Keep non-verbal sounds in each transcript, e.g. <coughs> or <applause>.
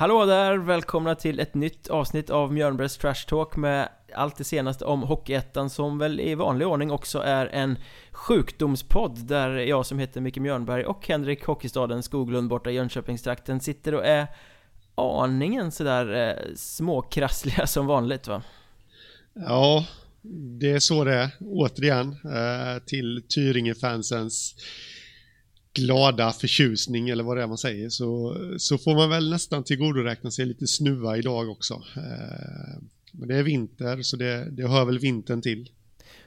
Hallå där! Välkomna till ett nytt avsnitt av Mjölnbergs Trash Talk med allt det senaste om Hockeyettan som väl i vanlig ordning också är en sjukdomspodd där jag som heter Micke Mjörnberg och Henrik Hockeystaden Skoglund borta i Jönköpingstrakten sitter och är aningen sådär eh, småkrassliga som vanligt va? Ja, det är så det är. Återigen eh, till Tyringe-fansens glada förtjusning eller vad det är man säger så, så får man väl nästan tillgodoräkna sig lite snuva idag också. Eh, men det är vinter så det, det hör väl vintern till.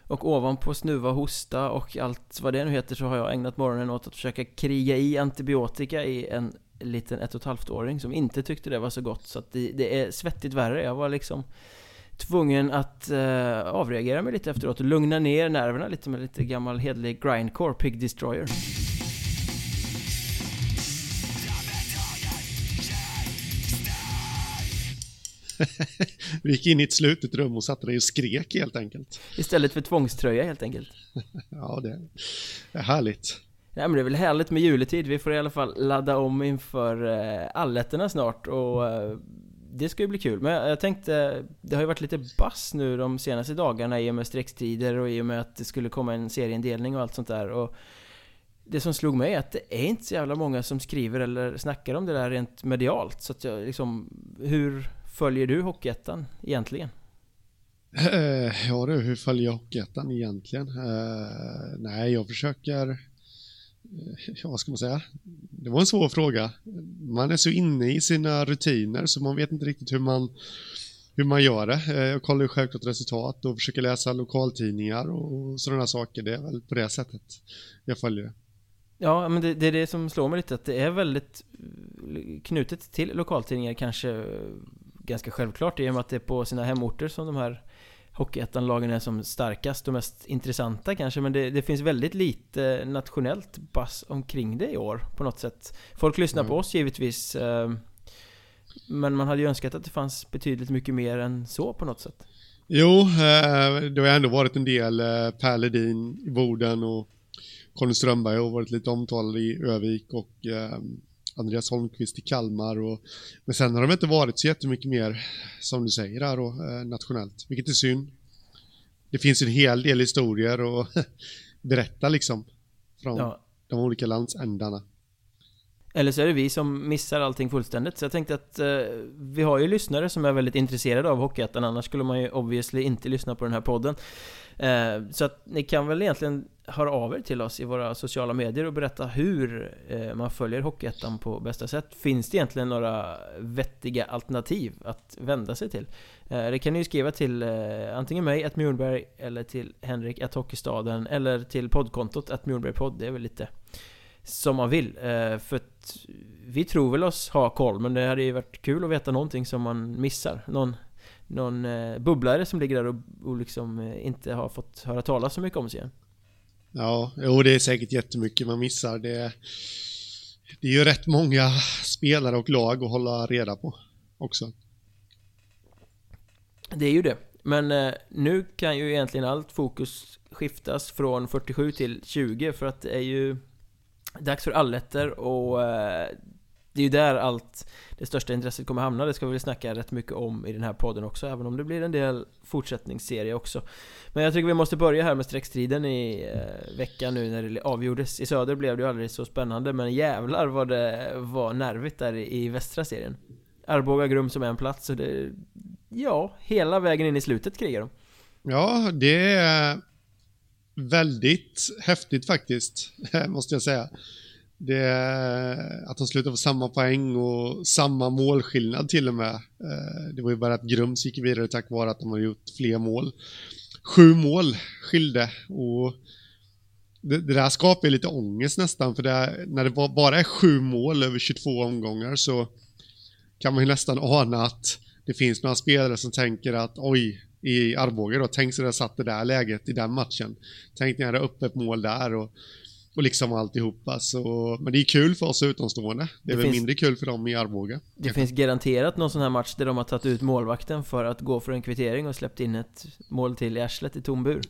Och ovanpå snuva, hosta och allt vad det nu heter så har jag ägnat morgonen åt att försöka kriga i antibiotika i en liten ett och ett halvt åring som inte tyckte det var så gott så att det, det är svettigt värre. Jag var liksom tvungen att eh, avreagera mig lite efteråt och lugna ner nerverna lite med lite gammal hedlig grindcore Pig Destroyer. <laughs> du gick in i ett slutet rum och satte dig och skrek helt enkelt. Istället för tvångströja helt enkelt. <laughs> ja, det är härligt. Nej men det är väl härligt med juletid, vi får i alla fall ladda om inför eh, allettorna snart och eh, det ska ju bli kul. Men jag tänkte, det har ju varit lite bass nu de senaste dagarna i och med streckstider och i och med att det skulle komma en serieindelning och allt sånt där. Och det som slog mig är att det är inte så jävla många som skriver eller snackar om det där rent medialt. Så att jag liksom, hur följer du Hockeyettan egentligen? Uh, ja du, hur följer jag Hockeyettan egentligen? Uh, nej, jag försöker... Uh, ja, vad ska man säga? Det var en svår fråga. Man är så inne i sina rutiner så man vet inte riktigt hur man, hur man gör det. Jag kollar ju självklart resultat och försöker läsa lokaltidningar och sådana saker. Det är väl på det sättet jag följer det. Ja, men det, det, är det som slår mig lite, att det är väldigt knutet till lokaltidningar kanske ganska självklart i och med att det är på sina hemorter som de här Hockeyettan-lagen är som starkast och mest intressanta kanske. Men det, det, finns väldigt lite nationellt bass omkring det i år på något sätt. Folk lyssnar mm. på oss givetvis eh, Men man hade ju önskat att det fanns betydligt mycket mer än så på något sätt. Jo, eh, det har ändå varit en del eh, Per Ledin i Boden och Conny Strömberg har varit lite omtalade i Övik och Andreas Holmqvist i Kalmar. Och, men sen har de inte varit så jättemycket mer, som du säger här då, eh, nationellt, vilket är synd. Det finns en hel del historier att <laughs> berätta liksom från ja. de olika landsändarna. Eller så är det vi som missar allting fullständigt. Så jag tänkte att eh, vi har ju lyssnare som är väldigt intresserade av Hockeyettan, annars skulle man ju obviously inte lyssna på den här podden. Eh, så att ni kan väl egentligen höra av er till oss i våra sociala medier och berätta hur eh, man följer Hockeyettan på bästa sätt. Finns det egentligen några vettiga alternativ att vända sig till? Eh, det kan ni ju skriva till eh, antingen mig, att Mjornberg, eller till Henrik, att Hockeystaden, eller till poddkontot, att Mjornbergpodd. Det är väl lite som man vill. Eh, för att vi tror väl oss ha koll, men det hade ju varit kul att veta någonting som man missar. Någon någon eh, bubblare som ligger där och, och liksom eh, inte har fått höra talas så mycket om sig igen. Ja, jo det är säkert jättemycket man missar. Det, det är ju rätt många spelare och lag att hålla reda på också. Det är ju det. Men eh, nu kan ju egentligen allt fokus skiftas från 47 till 20 för att det är ju dags för allettor och eh, det är ju där allt det största intresset kommer hamna. Det ska vi väl snacka rätt mycket om i den här podden också, även om det blir en del fortsättningsserie också. Men jag tycker vi måste börja här med streckstriden i eh, veckan nu när det avgjordes. I söder blev det ju aldrig så spännande, men jävlar vad det var nervigt där i, i västra serien. Arboga Grum som en plats, och det... Ja, hela vägen in i slutet krigar de. Ja, det är väldigt häftigt faktiskt, <laughs> måste jag säga. Det, att de slutar på samma poäng och samma målskillnad till och med. Eh, det var ju bara att Grums gick vidare tack vare att de har gjort fler mål. Sju mål skilde och det, det där skapar lite ångest nästan för det, när det bara är sju mål över 22 omgångar så kan man ju nästan ana att det finns några spelare som tänker att oj, i Arboga då, tänk så det satt det där läget i den matchen. Tänk när jag hade öppet mål där och och liksom alltihopa. Så, men det är kul för oss utomstående. Det är det väl finns, mindre kul för dem i Arboga. Det kanske. finns garanterat någon sån här match där de har tagit ut målvakten för att gå för en kvittering och släppt in ett mål till i arslet i tom bur.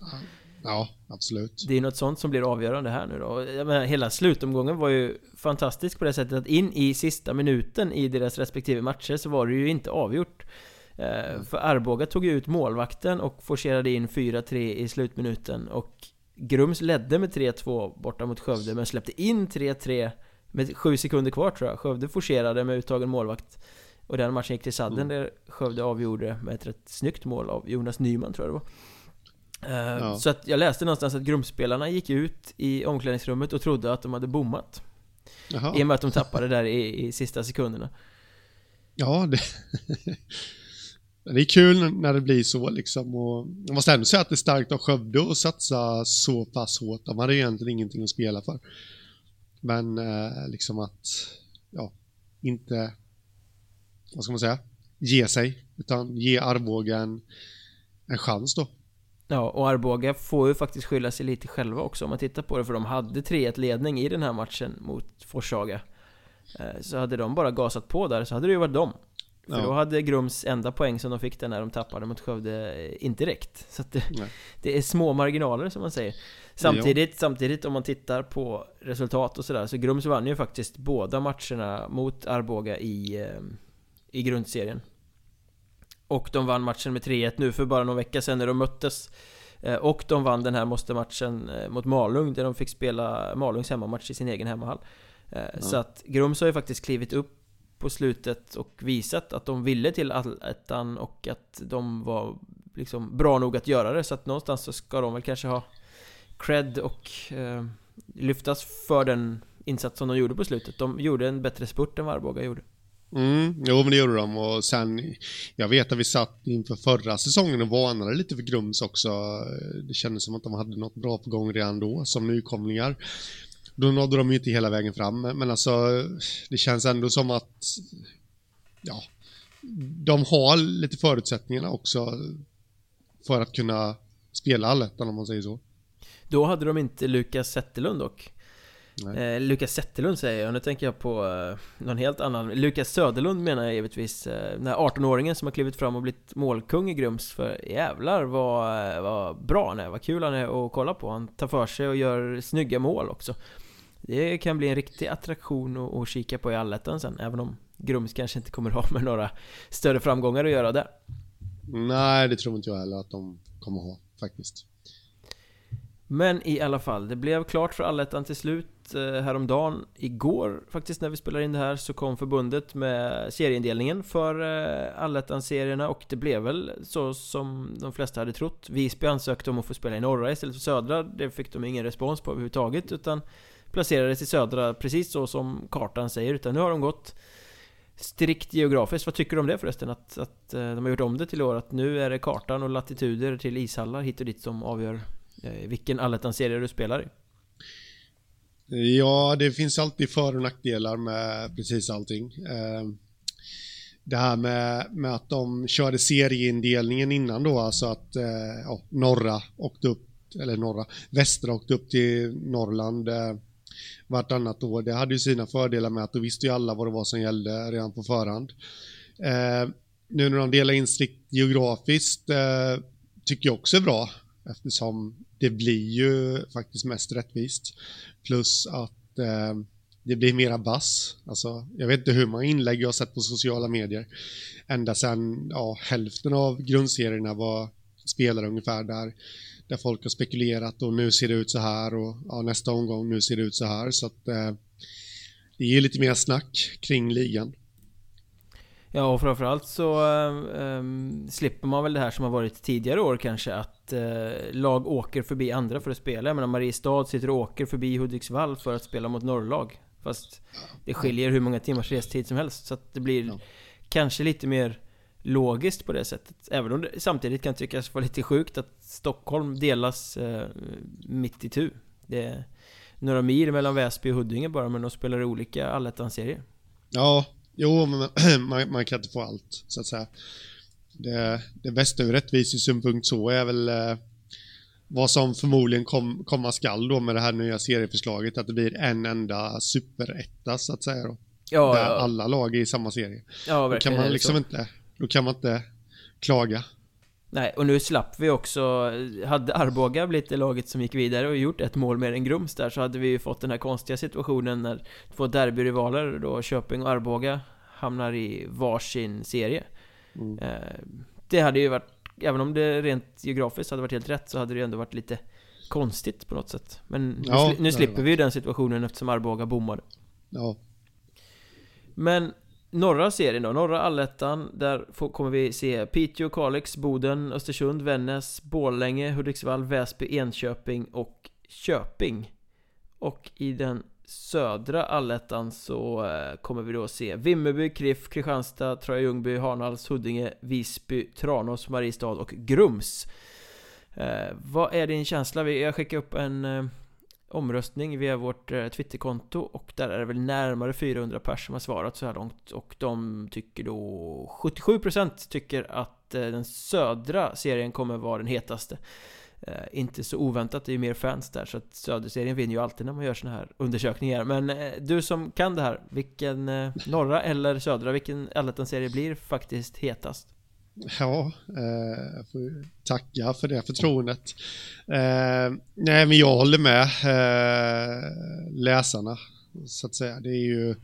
Ja, absolut. Det är något sånt som blir avgörande här nu då. Jag menar, hela slutomgången var ju fantastisk på det sättet att in i sista minuten i deras respektive matcher så var det ju inte avgjort. Mm. För Arboga tog ju ut målvakten och forcerade in 4-3 i slutminuten och Grums ledde med 3-2 borta mot Skövde men släppte in 3-3 med 7 sekunder kvar tror jag. Skövde forcerade med uttagen målvakt. Och den matchen gick till sadden mm. där Skövde avgjorde med ett rätt snyggt mål av Jonas Nyman tror jag det var. Eh, ja. Så att jag läste någonstans att Grumspelarna gick ut i omklädningsrummet och trodde att de hade bommat. Jaha. I och med att de tappade där i, i sista sekunderna. Ja, det... <laughs> Det är kul när det blir så liksom och jag måste ändå säga att det är starkt av Skövde att satsa så pass hårt. De hade egentligen ingenting att spela för. Men eh, liksom att, ja, inte, vad ska man säga, ge sig. Utan ge Arboga en, en chans då. Ja, och Arboga får ju faktiskt skylla sig lite själva också om man tittar på det. För de hade 3-1 ledning i den här matchen mot Forshaga. Eh, så hade de bara gasat på där så hade det ju varit dem. För ja. då hade Grums enda poäng som de fick där när de tappade mot Skövde eh, inte räckt. Så det, det, är små marginaler som man säger. Samtidigt, ja. samtidigt om man tittar på resultat och sådär så Grums vann ju faktiskt båda matcherna mot Arboga i, eh, i grundserien. Och de vann matchen med 3-1 nu för bara någon vecka sedan när de möttes. Eh, och de vann den här måste-matchen mot Malung där de fick spela Malungs hemmamatch i sin egen hemmahall. Ja. Så att Grums har ju faktiskt klivit upp på slutet och visat att de ville till allettan och att de var liksom bra nog att göra det så att någonstans så ska de väl kanske ha cred och eh, lyftas för den insats som de gjorde på slutet. De gjorde en bättre spurt än vad Arboga gjorde. Mm, jo men det gjorde de och sen Jag vet att vi satt inför förra säsongen och varnade lite för Grums också Det kändes som att de hade något bra på gång redan då som nykomlingar då nådde de ju inte hela vägen fram, men alltså det känns ändå som att ja, de har lite förutsättningarna också för att kunna spela allettan om man säger så. Då hade de inte Lukas Zetterlund dock. Eh, Lukas Zetterlund säger jag, nu tänker jag på eh, någon helt annan. Lukas Söderlund menar jag givetvis eh, Den här 18-åringen som har klivit fram och blivit målkung i Grums. För jävlar vad, vad bra han är, vad kul han är att kolla på. Han tar för sig och gör snygga mål också det kan bli en riktig attraktion att, att kika på i allettan sen, även om Grums kanske inte kommer <laughs> ha med några större framgångar att göra där. Nej, det tror inte jag heller att de kommer ha, faktiskt. Men i alla fall, det blev klart för allettan till slut eh, häromdagen Igår faktiskt när vi spelar in det här så kom förbundet med serieindelningen för eh, allettan-serierna och det blev väl så som de flesta hade trott Visby ansökte om att få spela i norra istället för södra Det fick de ingen respons på överhuvudtaget utan placerades i södra precis så som kartan säger utan nu har de gått strikt geografiskt. Vad tycker du om det förresten? Att, att eh, de har gjort om det till år att nu är det kartan och latituder till ishallar hit och dit som avgör eh, vilken allettan-serie du spelar i? Ja, det finns alltid för och nackdelar med precis allting. Eh, det här med, med att de körde serieindelningen innan då, alltså att ja, norra åkte upp, eller norra, västra åkte upp till Norrland vartannat år. Det hade ju sina fördelar med att då visste ju alla vad det var som gällde redan på förhand. Eh, nu när de delar in strikt geografiskt eh, tycker jag också är bra eftersom det blir ju faktiskt mest rättvist. Plus att eh, det blir mera bass. Alltså, jag vet inte hur många inlägg jag har sett på sociala medier. Ända sedan ja, hälften av grundserierna var spelare ungefär där där folk har spekulerat och nu ser det ut så här och ja, nästa omgång nu ser det ut så här så att eh, det ger lite mer snack kring ligan. Ja och framförallt så äh, slipper man väl det här som har varit tidigare år kanske att äh, lag åker förbi andra för att spela. Jag menar Mariestad sitter och åker förbi Hudiksvall för att spela mot norrlag. Fast det skiljer hur många timmars restid som helst så att det blir ja. kanske lite mer logiskt på det sättet. Även om det samtidigt kan tyckas vara lite sjukt att Stockholm delas eh, mitt i tu. Det är några mil mellan Väsby och Huddinge bara, men de spelar olika allettan-serier. Ja, jo, men <clears throat> man, man, kan inte få allt, så att säga. Det, det bästa ur rättvisesynpunkt så är väl eh, vad som förmodligen kom, komma skall då med det här nya serieförslaget, att det blir en enda superetta så att säga då. Ja, där ja. alla lag är i samma serie. Ja, verkligen. Då kan man liksom inte då kan man inte klaga. Nej, och nu slapp vi också Hade Arboga blivit det laget som gick vidare och gjort ett mål mer än Grums där Så hade vi ju fått den här konstiga situationen när Två derbyrivaler då Köping och Arboga Hamnar i varsin serie. Mm. Eh, det hade ju varit Även om det rent geografiskt hade varit helt rätt så hade det ju ändå varit lite Konstigt på något sätt. Men ja, nu, nu slipper vi ju den situationen eftersom Arboga bommade. Ja. Men Norra serien då, norra allettan Där får, kommer vi se Piteå, Kalix, Boden, Östersund, Vännäs, Borlänge, Hudiksvall, Väsby, Enköping och Köping Och i den södra allettan så eh, kommer vi då se Vimmerby, Kriff, Kristianstad, Troja Ljungby, Hanhals, Huddinge, Visby, Tranås, Mariestad och Grums eh, Vad är din känsla? Jag skickar upp en eh, omröstning via vårt eh, Twitterkonto och där är det väl närmare 400 personer som har svarat så här långt och de tycker då 77% tycker att eh, den södra serien kommer vara den hetaste eh, Inte så oväntat, det är ju mer fans där så att söderserien vinner ju alltid när man gör såna här undersökningar Men du som kan det här, vilken norra eller södra, vilken allettan-serie blir faktiskt hetast? Ja, eh, jag får tacka för det förtroendet. Eh, nej, men jag håller med eh, läsarna, så att säga. Det är ju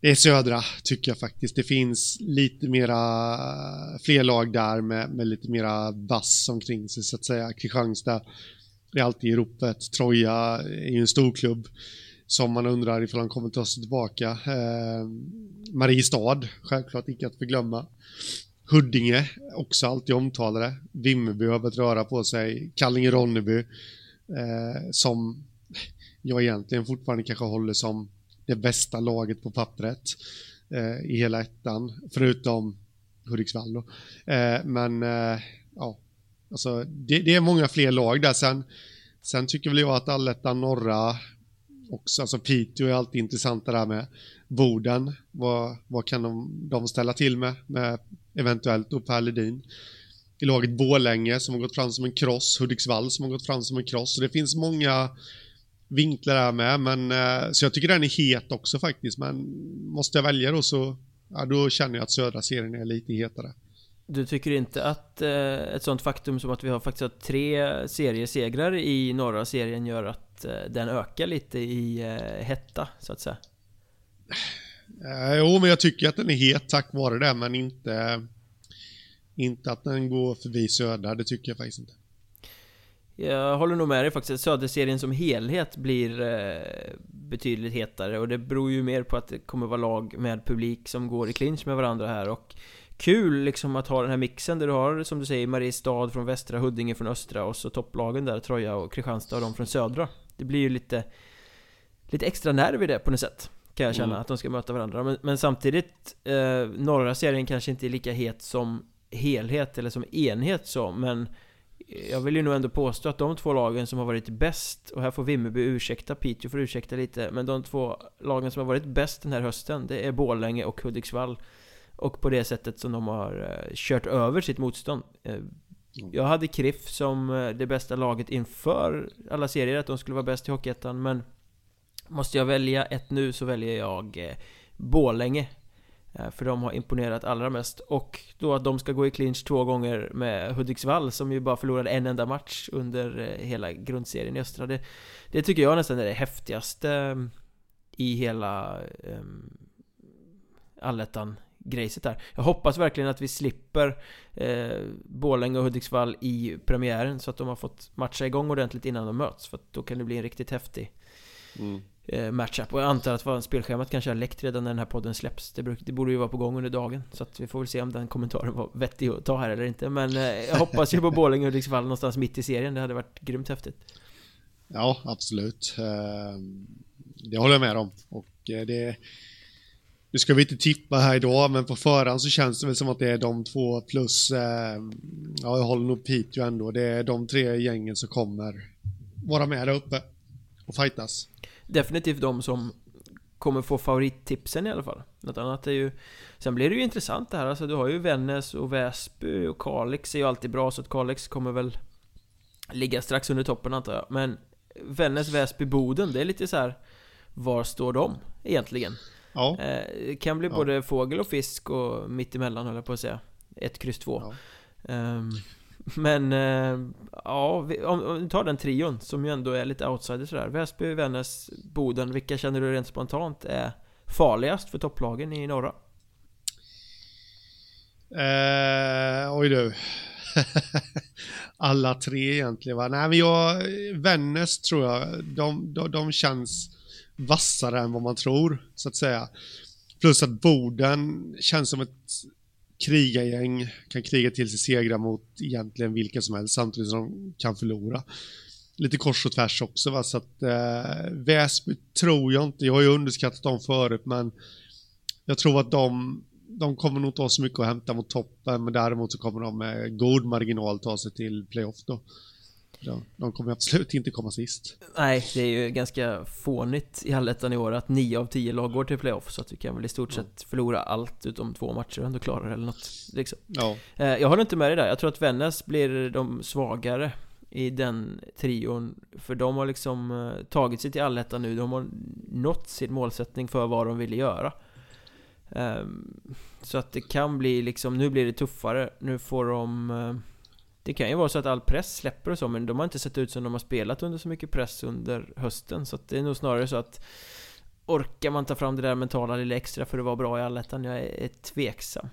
det är södra, tycker jag faktiskt. Det finns lite mera, fler lag där med, med lite mera bass omkring sig, så att säga. Kristianstad är alltid i ropet. Troja är ju en stor klubb som man undrar ifall de kommer ta sig tillbaka. Eh, Mariestad, självklart icke att förglömma. Huddinge, också alltid omtalade. Vimmerby har börjat röra på sig. Kallinge-Ronneby, eh, som jag egentligen fortfarande kanske håller som det bästa laget på pappret eh, i hela ettan, förutom Hudiksvall då. Eh, men eh, ja, alltså det, det, är många fler lag där. Sen, sen tycker väl jag att allettan norra också, alltså Piteå är alltid intressanta där med Boden. Vad, vad kan de, de ställa till med, med eventuellt då Per Ledin. I laget Bålänge som har gått fram som en kross, Hudiksvall som har gått fram som en kross. Så det finns många vinklar här med, men eh, så jag tycker den är het också faktiskt. Men måste jag välja då så, ja, då känner jag att södra serien är lite hetare. Du tycker inte att eh, ett sånt faktum som att vi har faktiskt har tre seriesegrar i norra serien gör att eh, den ökar lite i eh, hetta, så att säga? Eh, jo, men jag tycker att den är het tack vare det, men inte, inte att den går förbi Södra. Det tycker jag faktiskt inte. Jag håller nog med dig faktiskt. Söderserien som helhet blir eh, betydligt hetare och det beror ju mer på att det kommer vara lag med publik som går i clinch med varandra här och kul liksom att ha den här mixen där du har som du säger Mariestad från västra, Huddinge från östra och så topplagen där Troja och Kristianstad och de från södra. Det blir ju lite lite extra nerv i det på något sätt. Kan jag känna, mm. att de ska möta varandra. Men, men samtidigt, eh, norra serien kanske inte är lika het som helhet eller som enhet så, men jag vill ju nog ändå påstå att de två lagen som har varit bäst, och här får Vimmerby ursäkta, Piteå får ursäkta lite, men de två lagen som har varit bäst den här hösten, det är Borlänge och Hudiksvall. Och på det sättet som de har uh, kört över sitt motstånd. Uh, jag hade Kriff som uh, det bästa laget inför alla serier, att de skulle vara bäst i Hockeyettan, men Måste jag välja ett nu så väljer jag eh, Bålänge eh, För de har imponerat allra mest. Och då att de ska gå i clinch två gånger med Hudiksvall Som ju bara förlorade en enda match under eh, hela grundserien i Östra Det, det tycker jag nästan är det häftigaste eh, I hela um, Allettan grejset där. Jag hoppas verkligen att vi slipper eh, Borlänge och Hudiksvall i premiären Så att de har fått matcha igång ordentligt innan de möts För att då kan det bli en riktigt häftig mm eh, matchup. Och jag antar att vad spelschemat kanske har läckt redan när den här podden släpps. Det, det borde ju vara på gång under dagen. Så att vi får väl se om den kommentaren var vettig att ta här eller inte. Men eh, jag hoppas ju på Borlänge och Hudiksvall någonstans mitt i serien. Det hade varit grymt häftigt. Ja, absolut. Eh, det håller jag med om. Och det... Nu ska vi inte tippa här idag, men på förhand så känns det väl som att det är de två plus, eh, ja jag håller nog Piteå ändå. Det är de tre gängen som kommer vara med där uppe och fightas definitivt de som kommer få favorittipsen i alla fall. Något annat är ju... Sen blir det ju intressant det här, alltså du har ju Vännäs och Väsby och Kalix är ju alltid bra så att Kalix kommer väl ligga strax under toppen antar jag. Men Vännäs, Väsby, Boden, det är lite så här, Var står de egentligen? Ja. Eh, kan bli ja. både fågel och fisk och mittemellan höll jag på att säga. Ett kryss två. Ja. Um, men, eh, ja, vi, om, om vi tar den trion som ju ändå är lite outsider sådär Väsby, Vännäs, Boden Vilka känner du rent spontant är farligast för topplagen i norra? Eh, oj du <laughs> Alla tre egentligen va? Nej men jag, Vännäs tror jag, de, de, de känns vassare än vad man tror, så att säga. Plus att Boden känns som ett krigargäng, kan kriga till sig segrar mot egentligen vilka som helst samtidigt som de kan förlora. Lite kors och tvärs också va, så att eh, Väsby tror jag inte, jag har ju underskattat dem förut men jag tror att de, de kommer nog inte ha så mycket att hämta mot toppen men däremot så kommer de med god marginal ta sig till playoff då. Ja, de kommer absolut inte komma sist. Nej, det är ju ganska fånigt i allettan i år att 9 av 10 lag går till playoff så att vi kan väl i stort sett förlora allt utom två matcher och ändå klara det eller något liksom. Ja. Eh, jag håller inte med dig där, jag tror att Vännäs blir de svagare i den trion För de har liksom eh, tagit sig till allettan nu, de har nått sin målsättning för vad de ville göra ehm, Så att det kan bli liksom, nu blir det tuffare, nu får de eh, det kan ju vara så att all press släpper och så, men de har inte sett ut som de har spelat under så mycket press under hösten. Så att det är nog snarare så att Orkar man ta fram det där mentala lilla extra för att vara bra i allettan? Jag är, tveksam.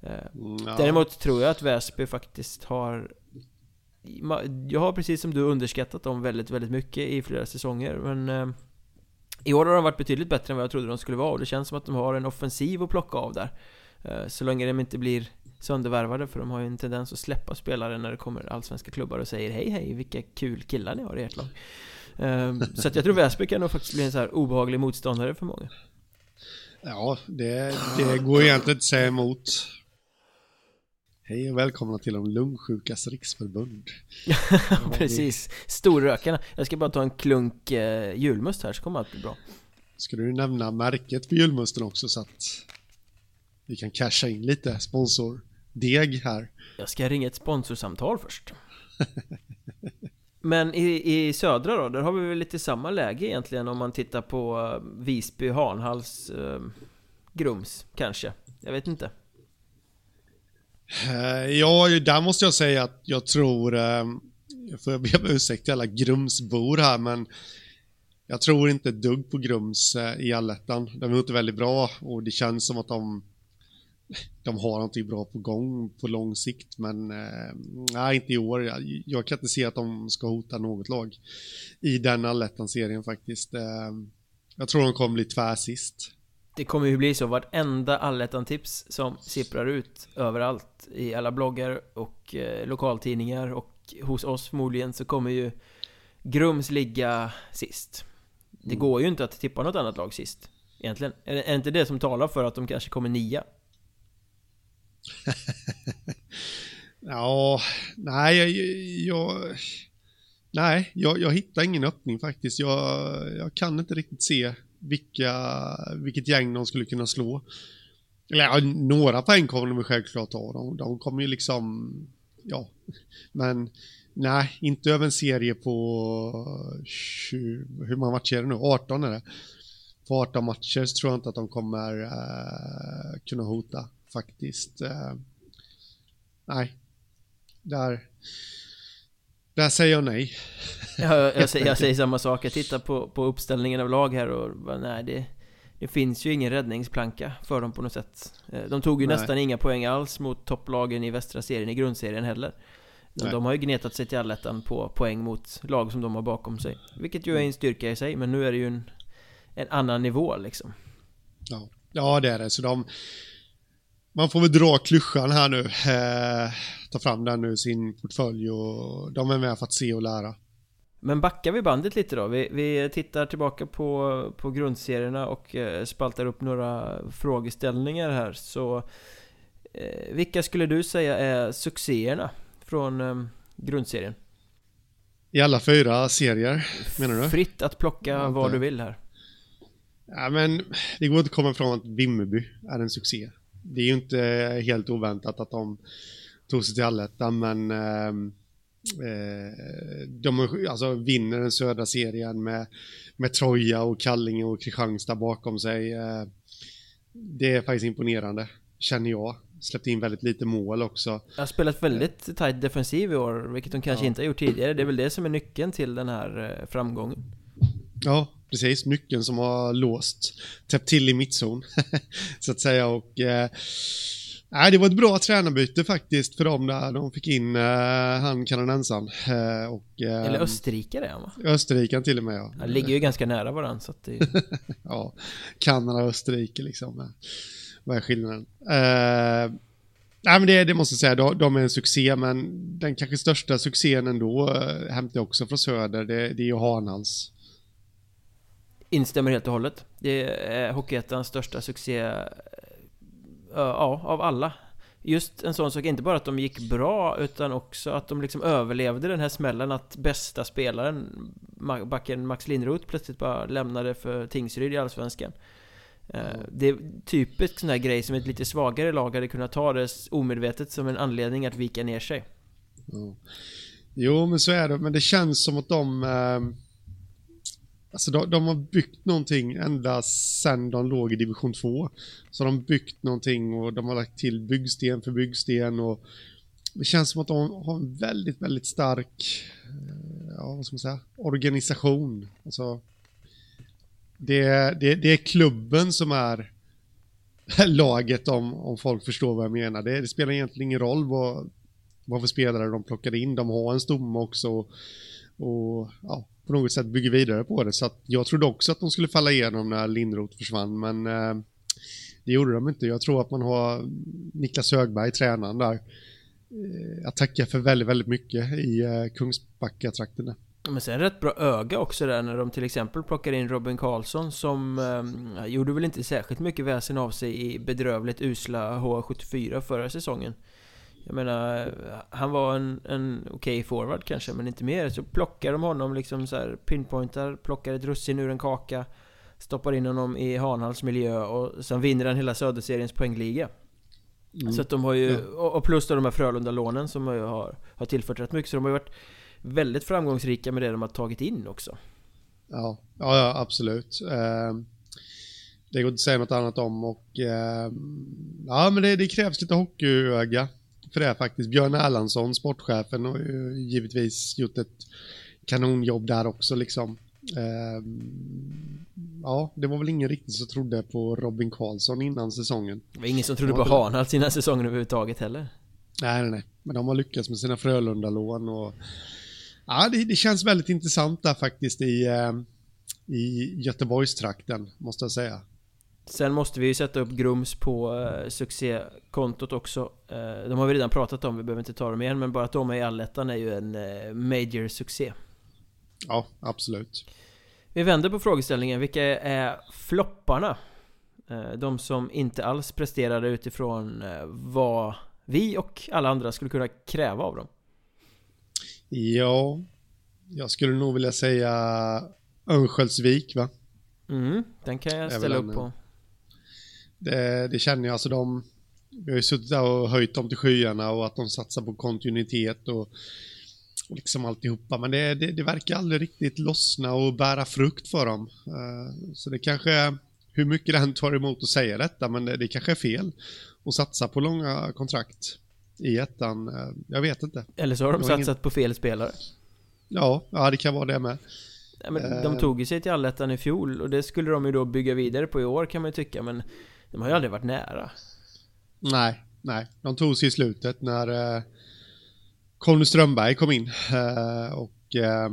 Eh, mm, ja. Däremot tror jag att Väsby faktiskt har Jag har precis som du underskattat dem väldigt, väldigt mycket i flera säsonger, men eh, I år har de varit betydligt bättre än vad jag trodde de skulle vara och det känns som att de har en offensiv att plocka av där. Eh, så länge de inte blir söndervärvade för de har ju en tendens att släppa spelare när det kommer allsvenska klubbar och säger hej hej vilka kul killar ni har i ert lag. Um, <laughs> så att jag tror Väsby kan nog faktiskt bli en så här obehaglig motståndare för många. Ja, det, det går egentligen inte att säga emot. Hej och välkomna till de lungsjukas riksförbund. <laughs> Precis, storrökarna. Jag ska bara ta en klunk eh, julmust här så kommer allt bli bra. Ska du nämna märket på julmusten också så att vi kan casha in lite sponsordeg här. Jag ska ringa ett sponsorsamtal först. <laughs> Men i, i södra då, där har vi väl lite samma läge egentligen om man tittar på uh, Visby, Hanhals, uh, Grums kanske? Jag vet inte. Uh, ja, där måste jag säga att jag tror, uh, jag får be om ursäkt till alla Grumsbor här, men jag tror inte ett dugg på Grums i allettan. De är inte väldigt bra och det känns som att de de har någonting bra på gång på lång sikt, men eh, nej, inte i år. Jag, jag, kan inte se att de ska hota något lag i den allettan-serien faktiskt. Eh, jag tror de kommer bli tvärsist. Det kommer ju bli så, vartenda allettan-tips som sipprar ut överallt i alla bloggar och eh, lokaltidningar och hos oss förmodligen så kommer ju Grums ligga sist. Det mm. går ju inte att tippa något annat lag sist. Egentligen. Är det inte det som talar för att de kanske kommer nia? <laughs> ja, nej, jag, jag nej, jag, jag hittar ingen öppning faktiskt. Jag, jag kan inte riktigt se vilka, vilket gäng de skulle kunna slå. Eller ja, några poäng kommer de självklart ha. De, de kommer ju liksom, ja, men nej, inte över en serie på 20, hur många matcher är det nu? 18 är det. På 18 matcher så tror jag inte att de kommer uh, kunna hota faktiskt. Eh, nej, där, där säger jag nej. <laughs> Ja, jag, säger, jag säger samma sak. Jag tittar på, på uppställningen av lag här och nej, det, det finns ju ingen räddningsplanka för dem på något sätt. Eh, de tog ju nej. nästan inga poäng alls mot topplagen i västra serien, i grundserien heller. De, de har ju gnetat sig till allettan på poäng mot lag som de har bakom sig. Vilket ju är en styrka i sig, men nu är det ju en, en annan nivå liksom. Ja, ja det är det. Så de, man får väl dra klyschan här nu. Eh, ta fram den nu, sin portfölj och de är med för att se och lära. Men backar vi bandet lite då? Vi, vi tittar tillbaka på, på grundserierna och eh, spaltar upp några frågeställningar här. Så eh, vilka skulle du säga är succéerna från eh, grundserien? I alla fyra serier, menar du? Fritt att plocka ja, vad du vill här. Ja, men det går inte att komma ifrån att Vimmerby är en succé det är ju inte helt oväntat att de tog sig till allettan, men ehm, eh, de alltså, vinner den södra serien med, med Troja och Kallinge och Kristianstad bakom sig. Eh, det är faktiskt imponerande, känner jag. släppt in väldigt lite mål också. Jag har spelat väldigt tight defensiv i år, vilket de kanske ja. inte har gjort tidigare. Det är väl det som är nyckeln till den här eh, framgången. Ja, precis. Nyckeln som har låst, täppt till i mittzon, <laughs> så att säga. Och, eh, Nej, det var ett bra tränarbyte faktiskt för dem där. De fick in uh, han kanadensaren. Och, uh, Eller österrikare han va? Österriken till och med ja. De ligger ju ganska nära varandra så att det... <laughs> ja, Kanada och Österrike liksom. Vad är skillnaden? Uh, nej men det, det måste jag säga, de, de, är en succé men den kanske största succén ändå uh, hämtar jag också från Söder. Det, det är ju Hanals. Instämmer helt och hållet. Det är Hockeyettans största succé eh, ja, av alla Just en sån sak, inte bara att de gick bra utan också att de liksom överlevde den här smällen att bästa spelaren Backen Max Lindroth plötsligt bara lämnade för Tingsryd i Allsvenskan mm. Det är typiskt sån här grej som ett lite svagare lag hade kunnat ta det omedvetet som en anledning att vika ner sig mm. Jo men så är det, men det känns som att de eh Alltså de, de, har byggt någonting ända sedan de låg i division 2. Så de har byggt någonting och de har lagt till byggsten för byggsten och det känns som att de har en väldigt, väldigt stark, eh, ja vad ska man säga, organisation. Alltså, det, det, det är klubben som är <laughs> laget om, om folk förstår vad jag menar. Det, det spelar egentligen ingen roll vad, vad för spelare de plockar in. De har en stomme också. Och, ja, på något sätt bygger vidare på det. Så att jag trodde också att de skulle falla igenom när Lindroth försvann, men eh, det gjorde de inte. Jag tror att man har Niklas Högberg, tränaren där, eh, att tacka för väldigt, väldigt mycket i eh, Kungsbacka-trakterna. Men sen rätt bra öga också där när de till exempel plockar in Robin Karlsson som eh, gjorde väl inte särskilt mycket väsen av sig i bedrövligt usla H74 förra säsongen. Jag menar, han var en, en okej okay forward kanske, men inte mer. Så plockar de honom liksom så här, pinpointar, plockar ett russin ur en kaka, stoppar in honom i Hanhals miljö och sen vinner han hela Söderseriens poängliga. Mm. Så att de har ju, och plus då de här Frölunda-lånen som har, har tillfört rätt mycket, så de har ju varit väldigt framgångsrika med det de har tagit in också. Ja, ja, ja absolut. Uh, det går inte att säga något annat om och uh, ja, men det, det krävs lite hockeyöga för det faktiskt. Björn Erlandsson, sportchefen, har ju givetvis gjort ett kanonjobb där också liksom. Ehm, ja, det var väl ingen riktigt som trodde på Robin Karlsson innan säsongen. Det var ingen som trodde på Hanhals innan säsongen överhuvudtaget heller. Nej, nej, nej. Men de har lyckats med sina Frölunda-lån och... Ja, det, det, känns väldigt intressant där faktiskt i, eh, i Göteborgstrakten, måste jag säga. Sen måste vi ju sätta upp Grums på eh, succékontot också. Eh, De har vi redan pratat om, vi behöver inte ta dem igen Men bara att de är i allettan är ju en eh, major succé. Ja, absolut. Vi vänder på frågeställningen, vilka är flopparna? Eh, de som inte alls presterade utifrån eh, vad vi och alla andra skulle kunna kräva av dem. Ja Jag skulle nog vilja säga Örnsköldsvik va? Mm, den kan jag ställa upp på det, det känner jag, alltså de, vi har ju suttit där och höjt dem till skyarna och att de satsar på kontinuitet och, och liksom alltihopa. Men det, det, det verkar aldrig riktigt lossna och bära frukt för dem. Uh, så det kanske hur mycket den tar emot att säga detta, men det, det kanske är fel att satsa på långa kontrakt i ettan. Uh, jag vet inte. Eller så har de satsat ingen... på fel spelare. Ja, ja, det kan vara det med. Ja, men de eh. tog ju sig till allettan i fjol och det skulle de ju då bygga vidare på i år kan man ju tycka men de har ju aldrig varit nära. Nej, nej. De tog sig i slutet när eh, Conny Strömberg kom in. Eh, och, eh,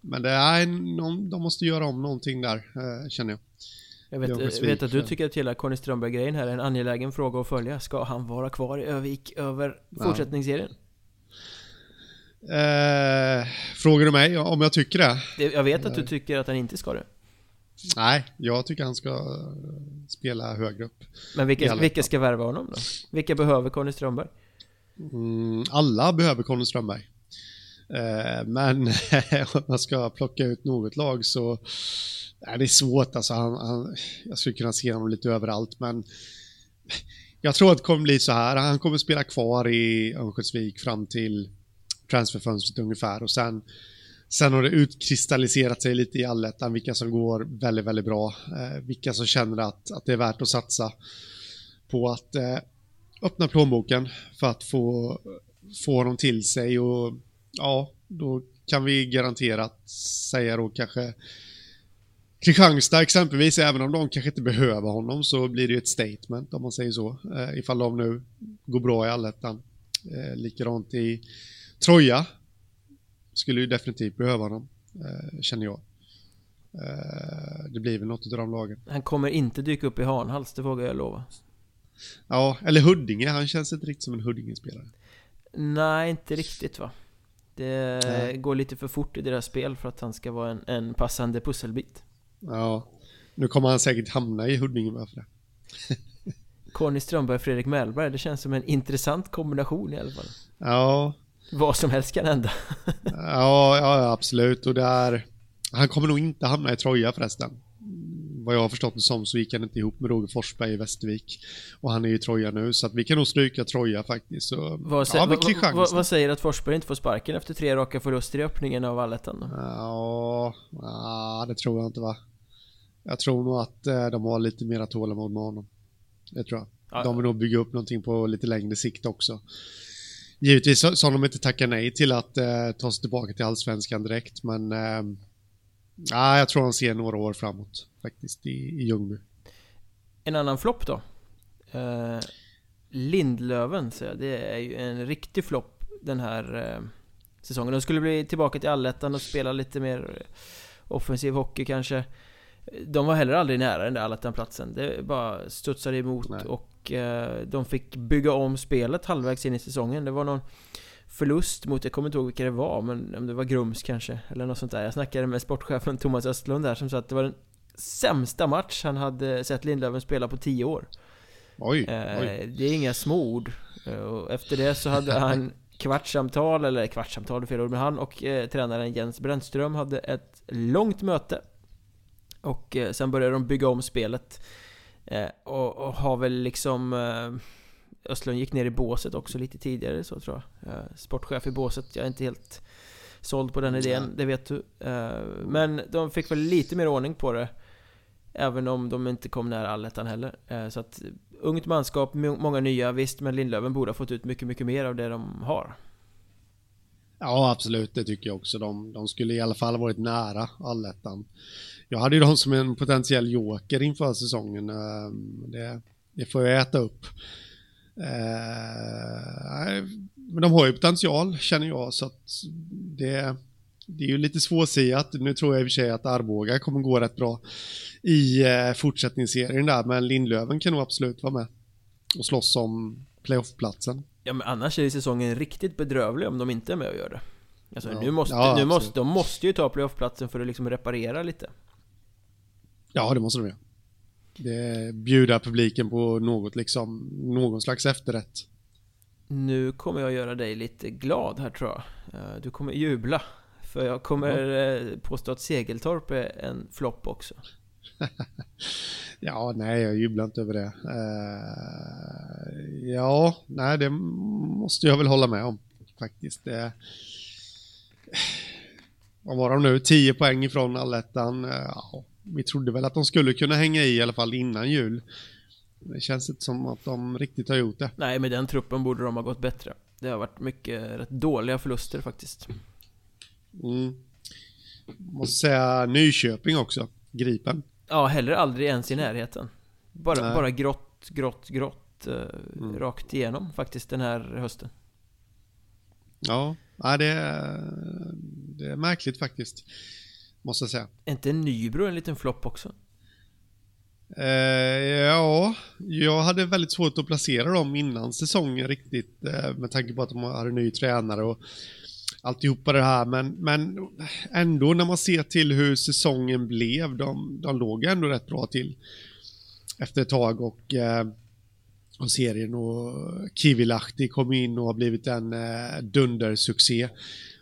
men det är någon, de måste göra om någonting där, eh, känner jag. Jag vet, jag vet att du tycker att hela Conny Strömberg-grejen här är en angelägen fråga att följa. Ska han vara kvar i Övik över fortsättningsserien? Eh, frågar du mig om jag tycker det? Jag vet att du tycker att han inte ska det. Nej, jag tycker han ska eh, spela högre upp. Men vilka, vilka ska värva honom då? Vilka behöver Conny Strömberg? Mm, alla behöver Conny Strömberg. Eh, men <laughs> om man ska plocka ut något lag så är det svårt. Alltså, han, han, jag skulle kunna se honom lite överallt, men jag tror att det kommer bli så här. Han kommer spela kvar i Örnsköldsvik fram till transferfönstret ungefär och sen Sen har det utkristalliserat sig lite i allettan vilka som går väldigt, väldigt bra. Eh, vilka som känner att, att det är värt att satsa på att eh, öppna plånboken för att få, få honom till sig och ja, då kan vi garanterat säga då kanske Kristianstad exempelvis, även om de kanske inte behöver honom så blir det ju ett statement om man säger så. Eh, ifall de nu går bra i allettan. Eh, likadant i Troja. Skulle ju definitivt behöva honom, eh, känner jag. Eh, det blir väl något av de lagen. Han kommer inte dyka upp i Hanhals, det vågar jag lova. Ja, eller Huddinge. Han känns inte riktigt som en Huddinge-spelare. Nej, inte riktigt va. Det Nej. går lite för fort i deras spel för att han ska vara en, en passande pusselbit. Ja, nu kommer han säkert hamna i Huddinge bara för det. <laughs> Conny Strömberg och Fredrik Mellberg, det känns som en intressant kombination i alla fall. Ja, Vad som helst kan hända. ja, ja absolut. Och där, han kommer nog inte hamna i Troja förresten. Vad jag har förstått det som så gick han inte ihop med Roger Forsberg i Västervik. Och han är i Troja nu, så att vi kan nog stryka Troja faktiskt. Så, Vad, ja, vad, vad, vad säger att Forsberg inte får sparken efter tre raka förluster i öppningen av allettan? Ja, ja, det tror jag inte va. Jag tror nog att eh, de har lite mera tålamod med honom. Det tror jag. Ja. De vill nog bygga upp någonting på lite längre sikt också. Givetvis så, har de inte tackat nej till att eh, ta sig tillbaka till allsvenskan direkt, men eh, ja, jag tror de ser några år framåt faktiskt i, i Ljungby. En annan flopp då? Eh, Lindlöven, så det är ju en riktig flopp den här eh, säsongen. De skulle bli tillbaka till allettan och spela lite mer offensiv hockey kanske. De var heller aldrig nära den där allettan-platsen. Det bara studsade emot Nej. och eh, de fick bygga om spelet halvvägs in i säsongen. Det var någon förlust mot, jag kommer inte ihåg vilka det var, men om det var Grums kanske, eller något sånt där. Jag snackade med sportchefen Thomas Östlund där som sa att det var den sämsta match han hade sett Lindlöven spela på 10 år. Oj, Eh, oj. Det är inga små ord. Eh, Och efter det så hade han <laughs> kvartssamtal, eller kvartssamtal är fel ord, men han och eh, tränaren Jens Brännström hade ett långt möte. Och eh, sen började de bygga om spelet. Eh, och, och har väl liksom... Eh, Östlund gick ner i båset också lite tidigare så tror jag. Eh, sportchef i båset, jag är inte helt såld på den idén, Nej. det vet du. Eh, men de fick väl lite mer ordning på det. Även om de inte kom nära allettan heller. Eh, så att ungt manskap, må- många nya, visst, men Lindlöven borde ha fått ut mycket, mycket mer av det de har. Ja, absolut. Det tycker jag också. De, de skulle i alla fall varit nära allettan. Jag hade ju dem som en potentiell joker inför säsongen. Ehm, Det, det får jag äta upp. Eh, Men de har ju potential, känner jag. Så att det, det är ju lite svårsiat. Nu tror jag i och för sig att Arboga kommer gå rätt bra i eh, fortsättningsserien där. Men Lindlöven kan nog absolut vara med och slåss om playoffplatsen. Ja men annars är säsongen riktigt bedrövlig om de inte är med och gör det. Alltså Ja. nu måste, Ja, nu måste, de måste ju ta playoffplatsen för att liksom reparera lite. Ja, det måste de göra. Det bjuda publiken på något liksom, någon slags efterrätt. Nu kommer jag göra dig lite glad här tror jag. Eh, Du kommer jubla. För jag kommer eh, påstå att Segeltorp är en flopp också. <laughs> Ja, nej, jag jublar inte över det. Eh, ja, nej, det måste jag väl hålla med om faktiskt. Det, <sighs> vad var de nu? 10 poäng ifrån allettan. Ja, vi trodde väl att de skulle kunna hänga i i alla fall innan jul. Det känns inte som att de riktigt har gjort det. Nej, med den truppen borde de ha gått bättre. Det har varit mycket rätt dåliga förluster faktiskt. Mm. Måste säga Nyköping också. Gripen. Ja, heller aldrig ens i närheten. Bara, Nej. bara grått, grått, grått eh, Mm. rakt igenom faktiskt den här hösten. Ja, ja det, är, det är märkligt faktiskt. Måste jag säga. Är inte Nybro en liten flopp också? Eh, ja, jag hade väldigt svårt att placera dem innan säsongen riktigt eh, med tanke på att de hade ny tränare och alltihopa det här. Men, men ändå när man ser till hur säsongen blev, de, de låg ändå rätt bra till efter ett tag och, eh, och serien och Kivilahti kom in och har blivit en eh, dundersuccé.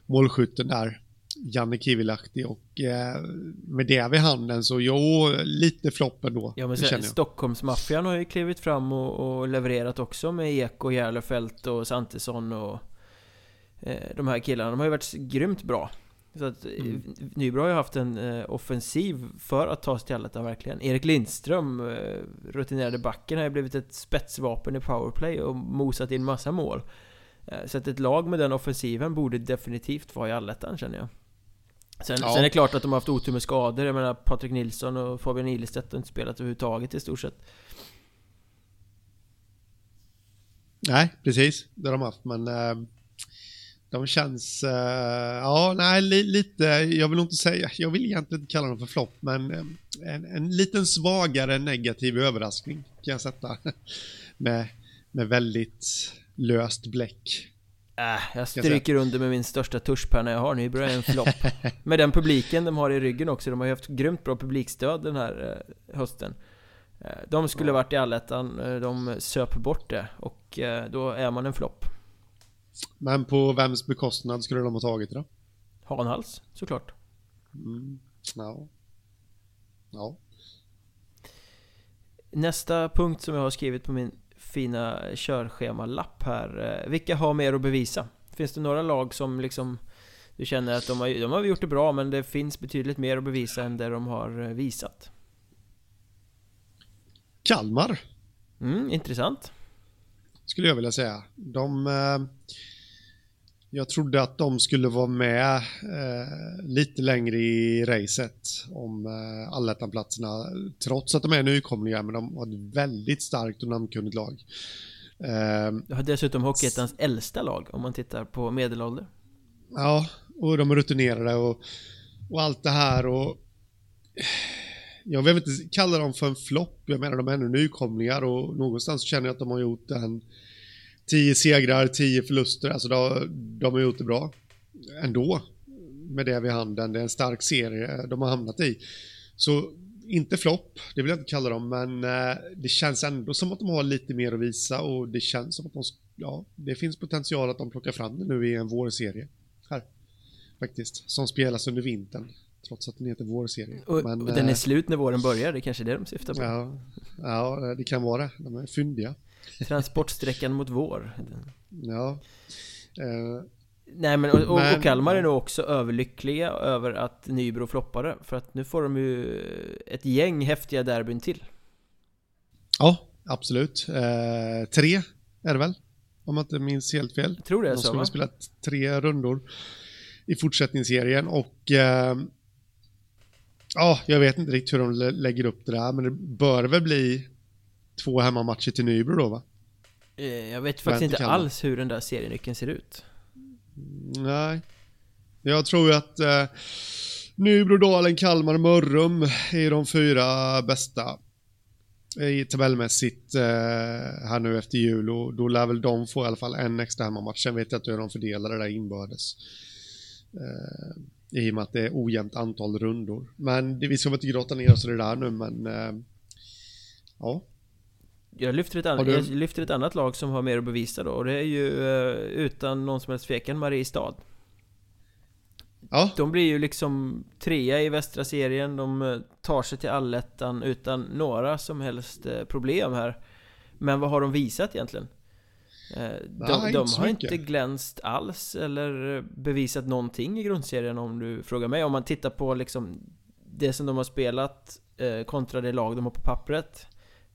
Målskytten där, Janne Kivilahti och eh, med det vid handen så jo, lite flopp ändå. Ja men jag. Stockholmsmaffian har ju klivit fram och, och levererat också med Ek och Järlefelt och Santesson och eh, de här killarna. De har ju varit grymt bra. Så att mm. Nybro har ju haft en eh, offensiv för att ta sig till allettan verkligen. Erik Lindström, eh, rutinerade backen, har ju blivit ett spetsvapen i powerplay och mosat in massa mål. Eh, så att ett lag med den offensiven borde definitivt vara i allettan känner jag. Sen, ja. sen är det klart att de har haft otur med skador. Jag menar Patrik Nilsson och Fabian Ilestedt har inte spelat överhuvudtaget i stort sett. Nej, precis. Det har de haft, men äh, de känns... Äh, ja, nej, li, lite... Jag vill inte säga... Jag vill egentligen inte kalla dem för flopp, men äh, en, en liten svagare negativ överraskning kan jag sätta. <laughs> med, med väldigt löst bläck. Äh, jag stryker under med min största tuschpenna jag har, Nybro är en flopp. Med den publiken de har i ryggen också, de har ju haft grymt bra publikstöd den här eh, hösten. Eh, De skulle varit i allettan, eh, de söp bort det. Och då är man en flopp. Men på vems bekostnad skulle de ha tagit det då? Hanhals, såklart. Mm. Ja. Ja. Nästa punkt som jag har skrivit på min fina körschemalapp här. Eh, vilka har mer att bevisa? Finns det några lag som liksom du känner att de har, de har gjort det bra men det finns betydligt mer att bevisa än det de har eh, visat? Kalmar. Mm, intressant. Skulle jag vilja säga. De... Eh jag trodde att de skulle vara med eh, lite längre i racet om eh, allettanplatserna, trots att de är nykomlingar, men de har ett väldigt starkt och namnkunnigt lag. Eh, du har dessutom Hockeyettans äldsta lag, om man tittar på medelålder. Ja, och de är rutinerade och, och allt det här och jag vill inte kalla dem för en flopp, jag menar de är ännu nykomlingar och någonstans känner jag att de har gjort en 10 segrar, 10 förluster. Alltså de, de har gjort det bra ändå med det vid handen. Det är en stark serie de har hamnat i. Så inte flopp, det vill jag inte kalla dem, men eh, det känns ändå som att de har lite mer att visa och det känns som att de, ja, det finns potential att de plockar fram det nu i en vårserie. Här, faktiskt, som spelas under vintern. Trots att den heter vårserie. Och, men, och den är eh, slut när våren börjar, det är kanske är det de syftar på? Ja, ja, det kan vara det. De är fyndiga. Transportsträckan mot vår. Ja. Uh, Nej men, och, men, och Kalmar är nog också överlyckliga över att Nybro floppade. För att nu får de ju ett gäng häftiga derbyn till. Ja, absolut. Uh, tre är det väl? Om jag inte minns helt fel. Jag tror det är de så De skulle ha spelat tre rundor i fortsättningsserien och uh, Ja, jag vet inte riktigt hur de lägger upp det där, men det bör väl bli två hemmamatcher till Nybro då va? Eh, jag vet faktiskt inte alls hur den där serienyckeln ser ut. Nej. Jag tror ju att eh, Nybro, Dalen, Kalmar, Mörrum är de fyra bästa i tabellmässigt eh, här nu efter jul och då lär väl de få i alla fall en extra hemmamatch. Sen vet jag inte hur de fördelar det där inbördes. Eh, I och med att det är ojämnt antal rundor. Men det, vi ska väl inte grotta ner oss i det där nu men eh, ja. Jag lyfter, ett annat, jag lyfter ett annat lag som har mer att bevisa då och det är ju uh, utan någon som helst tvekan Mariestad. Ja. De blir ju liksom trea i västra serien, de eh, tar sig till allettan utan några som helst eh, problem här. Men vad har de visat egentligen? De, Nej, de har inte glänst alls eller bevisat någonting i grundserien om du frågar mig. Om man tittar på liksom det som de har spelat kontra det lag de har på pappret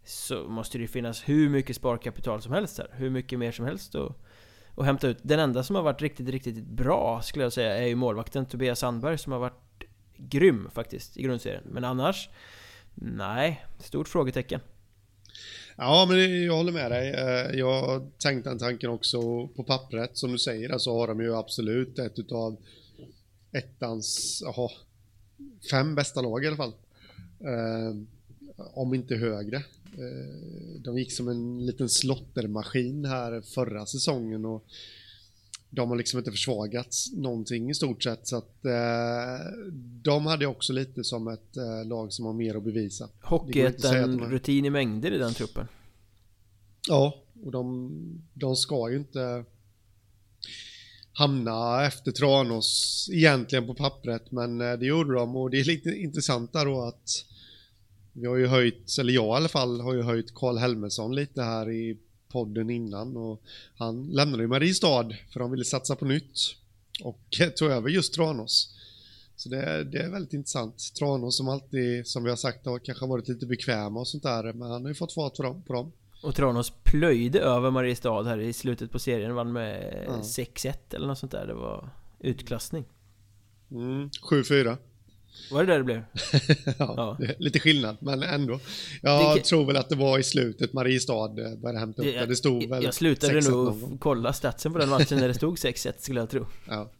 så måste det ju finnas hur mycket sparkapital som helst här. Hur mycket mer som helst att, att hämta ut. Den enda som har varit riktigt, riktigt bra skulle jag säga är ju målvakten Tobias Sandberg som har varit grym faktiskt i grundserien. Men annars, nej, stort frågetecken. Ja, men jag håller med dig. Eh, jag har tänkt den tanken också på pappret. Som du säger, så har de ju absolut ett utav ettans, aha, fem bästa lag i alla fall. Eh, om inte högre. Eh, de gick som en liten slottermaskin här förra säsongen och de har liksom inte försvagats någonting i stort sett så att eh, de hade också lite som ett eh, lag som har mer att bevisa. Hockeyettan rutin i mängder i den truppen. Ja, och de, de ska ju inte hamna efter Tranås egentligen på pappret men eh, det gjorde de och det är lite intressant där då att vi har ju höjt, eller jag i alla fall, har ju höjt Karl Helmersson lite här i podden innan och han lämnade ju Mariestad för han ville satsa på nytt och <laughs> tog över just Tranås. Så det, det är väldigt intressant. Tranås som alltid, som vi har sagt, har kanske varit lite bekväma och sånt där, men han har ju fått fart på dem. På dem. Och Tranås plöjde över Mariestad här i slutet på serien, vann med Ja. 6-1 eller något sånt där. Det var utklassning. Mm, 7-4. Var det där det blev? <laughs> ja, Ja. det lite skillnad, men ändå. Jag Vilket- tror väl att det var i slutet Mariestad eh, började hämta upp det. Det stod väl jag, slutade 6-1 nog kolla statsen på den matchen när det stod 6-1 skulle jag tro. Ja.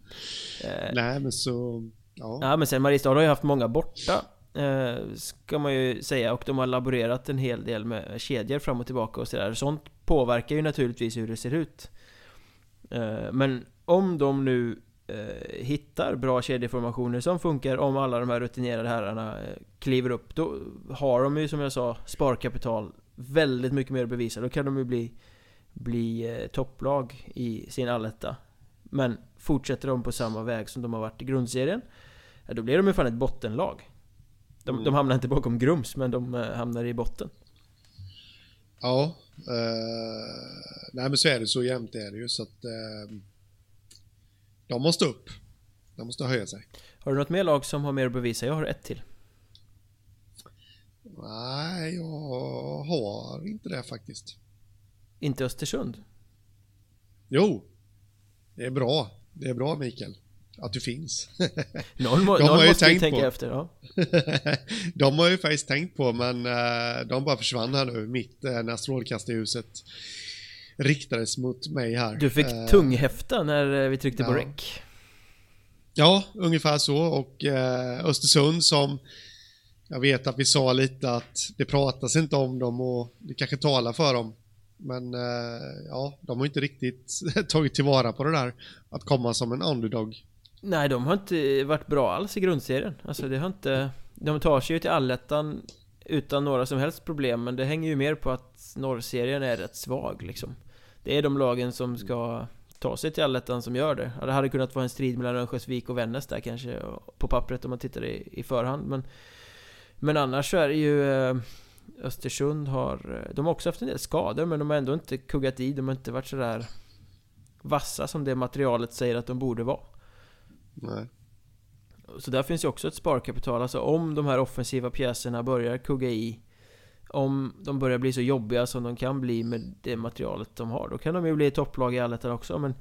Eh, Nej, men så... Ja. Ja men sen Mariestad har ju haft många borta eh, Ska man ju säga och de har laborerat en hel del med kedjor fram och tillbaka och sådär Sånt påverkar ju naturligtvis hur det ser ut eh, Men om de nu eh, hittar bra kedjeformationer som funkar om alla de här rutinerade herrarna eh, kliver upp Då har de ju som jag sa sparkapital väldigt mycket mer att bevisa Då kan de ju bli, bli eh, topplag i sin alletta Men fortsätter de på samma väg som de har varit i grundserien Ja, då blir de ju fan ett bottenlag. De, Mm. de hamnar inte bakom Grums, men de eh, hamnar i botten. Ja. Eh, nej, men så är det. Så jämnt är det ju. Så att... Eh, de måste upp. De måste höja sig. Har du något mer lag som har mer att bevisa? Jag har ett till. Nej, jag har inte det faktiskt. Inte Östersund. Jo, det är bra. Det är bra Mikael. Att du finns. <laughs> Någon, må, De har någon måste tänkt tänka på. efter. Ja. <laughs> de har ju faktiskt tänkt på, men eh, de bara försvann här nu mitt eh, när strålkastarljuset riktades mot mig här. Du fick Eh, tunghäfta när eh, vi tryckte på ja. rec. Ja, ungefär så. Och eh, Östersund som jag vet att vi sa lite att det pratas inte om dem och det kanske talar för dem. Men eh, ja, de har inte riktigt <laughs> tagit tillvara på det där. Att komma som en underdog. Nej, de har inte varit bra alls i grundserien. Alltså det har inte... De tar sig ju till allettan utan några som helst problem, men det hänger ju mer på att norrserien är rätt svag liksom. Det är de lagen som ska ta sig till allettan som gör det. Det hade kunnat vara en strid mellan Örnsköldsvik och Vännäs där kanske, på pappret om man tittar i, i förhand, men... Men annars så är det ju... eh, Östersund har... eh, De har också haft en del skador, men de har ändå inte kuggat i, de har inte varit sådär vassa som det materialet säger att de borde vara. Nej. Så där finns ju också ett sparkapital, alltså om de här offensiva pjäserna börjar kugga i Om de börjar bli så jobbiga som de kan bli med det materialet de har Då kan de ju bli topplag i allettan också men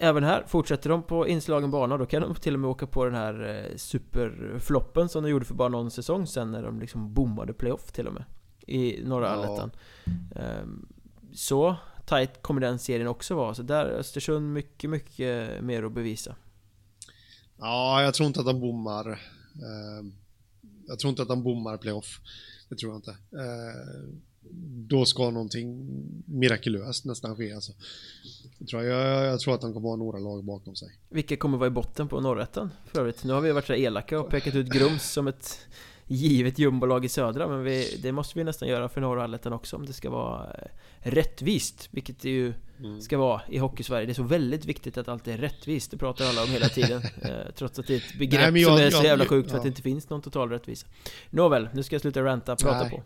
Även här, fortsätter de på inslagen bana då kan de till och med åka på den här eh, superfloppen som de gjorde för bara någon säsong sen när de liksom bommade playoff till och med I norra Ja. allettan Ehm, Så tight kommer den serien också vara, så där Östersund mycket, mycket mer att bevisa Ja, jag tror inte att de bommar. Eh, jag tror inte att de bommar playoff. Det tror jag inte. Eh, då ska någonting mirakulöst nästan ske. Alltså. Jag, tror, jag, jag tror att han kommer ha några lag bakom sig. Vilka kommer vara i botten på norrätten för övrigt? Nu har vi varit så elaka och pekat ut Grums som ett givet jumbolag i södra Men vi, det måste vi nästan göra för norra allettan också om det ska vara eh, rättvist Vilket det ju Mm. ska vara i Hockeysverige Det är så väldigt viktigt att allt är rättvist Det pratar alla om hela tiden <laughs> eh, Trots att det är ett begrepp Nej, jag- som är så jävla sjukt för ja. att det inte finns någon total rättvisa Nåväl, nu ska jag sluta ranta, prata Nej. på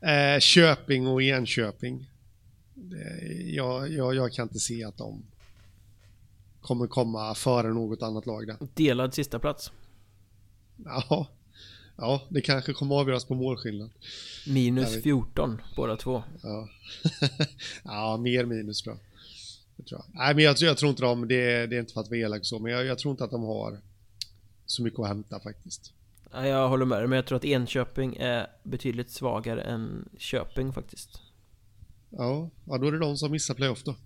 <laughs> eh, Köping och Enköping. Jag, jag, jag kan inte se att de kommer komma före något annat lag där. Delad sista plats Ja, ja det kanske kommer avgöras på målskillnad. Jag Minus vet. 14 båda två Ja, <laughs> ja mer minus tror jag. Det tror jag. Nej, men jag, jag tror inte de, det, det är inte för att vara elak så, men jag, jag tror inte att de har så mycket att hämta faktiskt. Ja, Jag håller med dig, men jag tror att Enköping är betydligt svagare än Köping faktiskt Ja, ja då är det de som missar playoff då.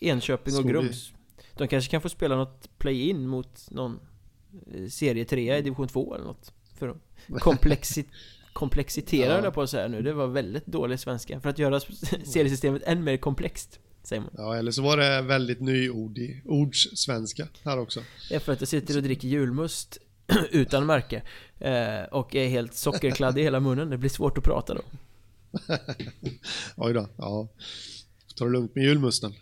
Enköping och Grums De kanske kan få spela något play-in mot någon eh, serie 3 i division 2 eller något För att komplexi <laughs> komplexitera Ja. på att säga nu, det var väldigt dålig svenska För att göra seriesystemet än mer komplext Säger man Ja, eller så var det väldigt nyordig ordssvenska här också. Det är för att jag sitter och dricker julmust <clears throat> utan märke eh, Och är helt sockerkladdig i hela munnen, det blir svårt att prata då <laughs> Oj då, ja. Ta det lugnt med julmusten.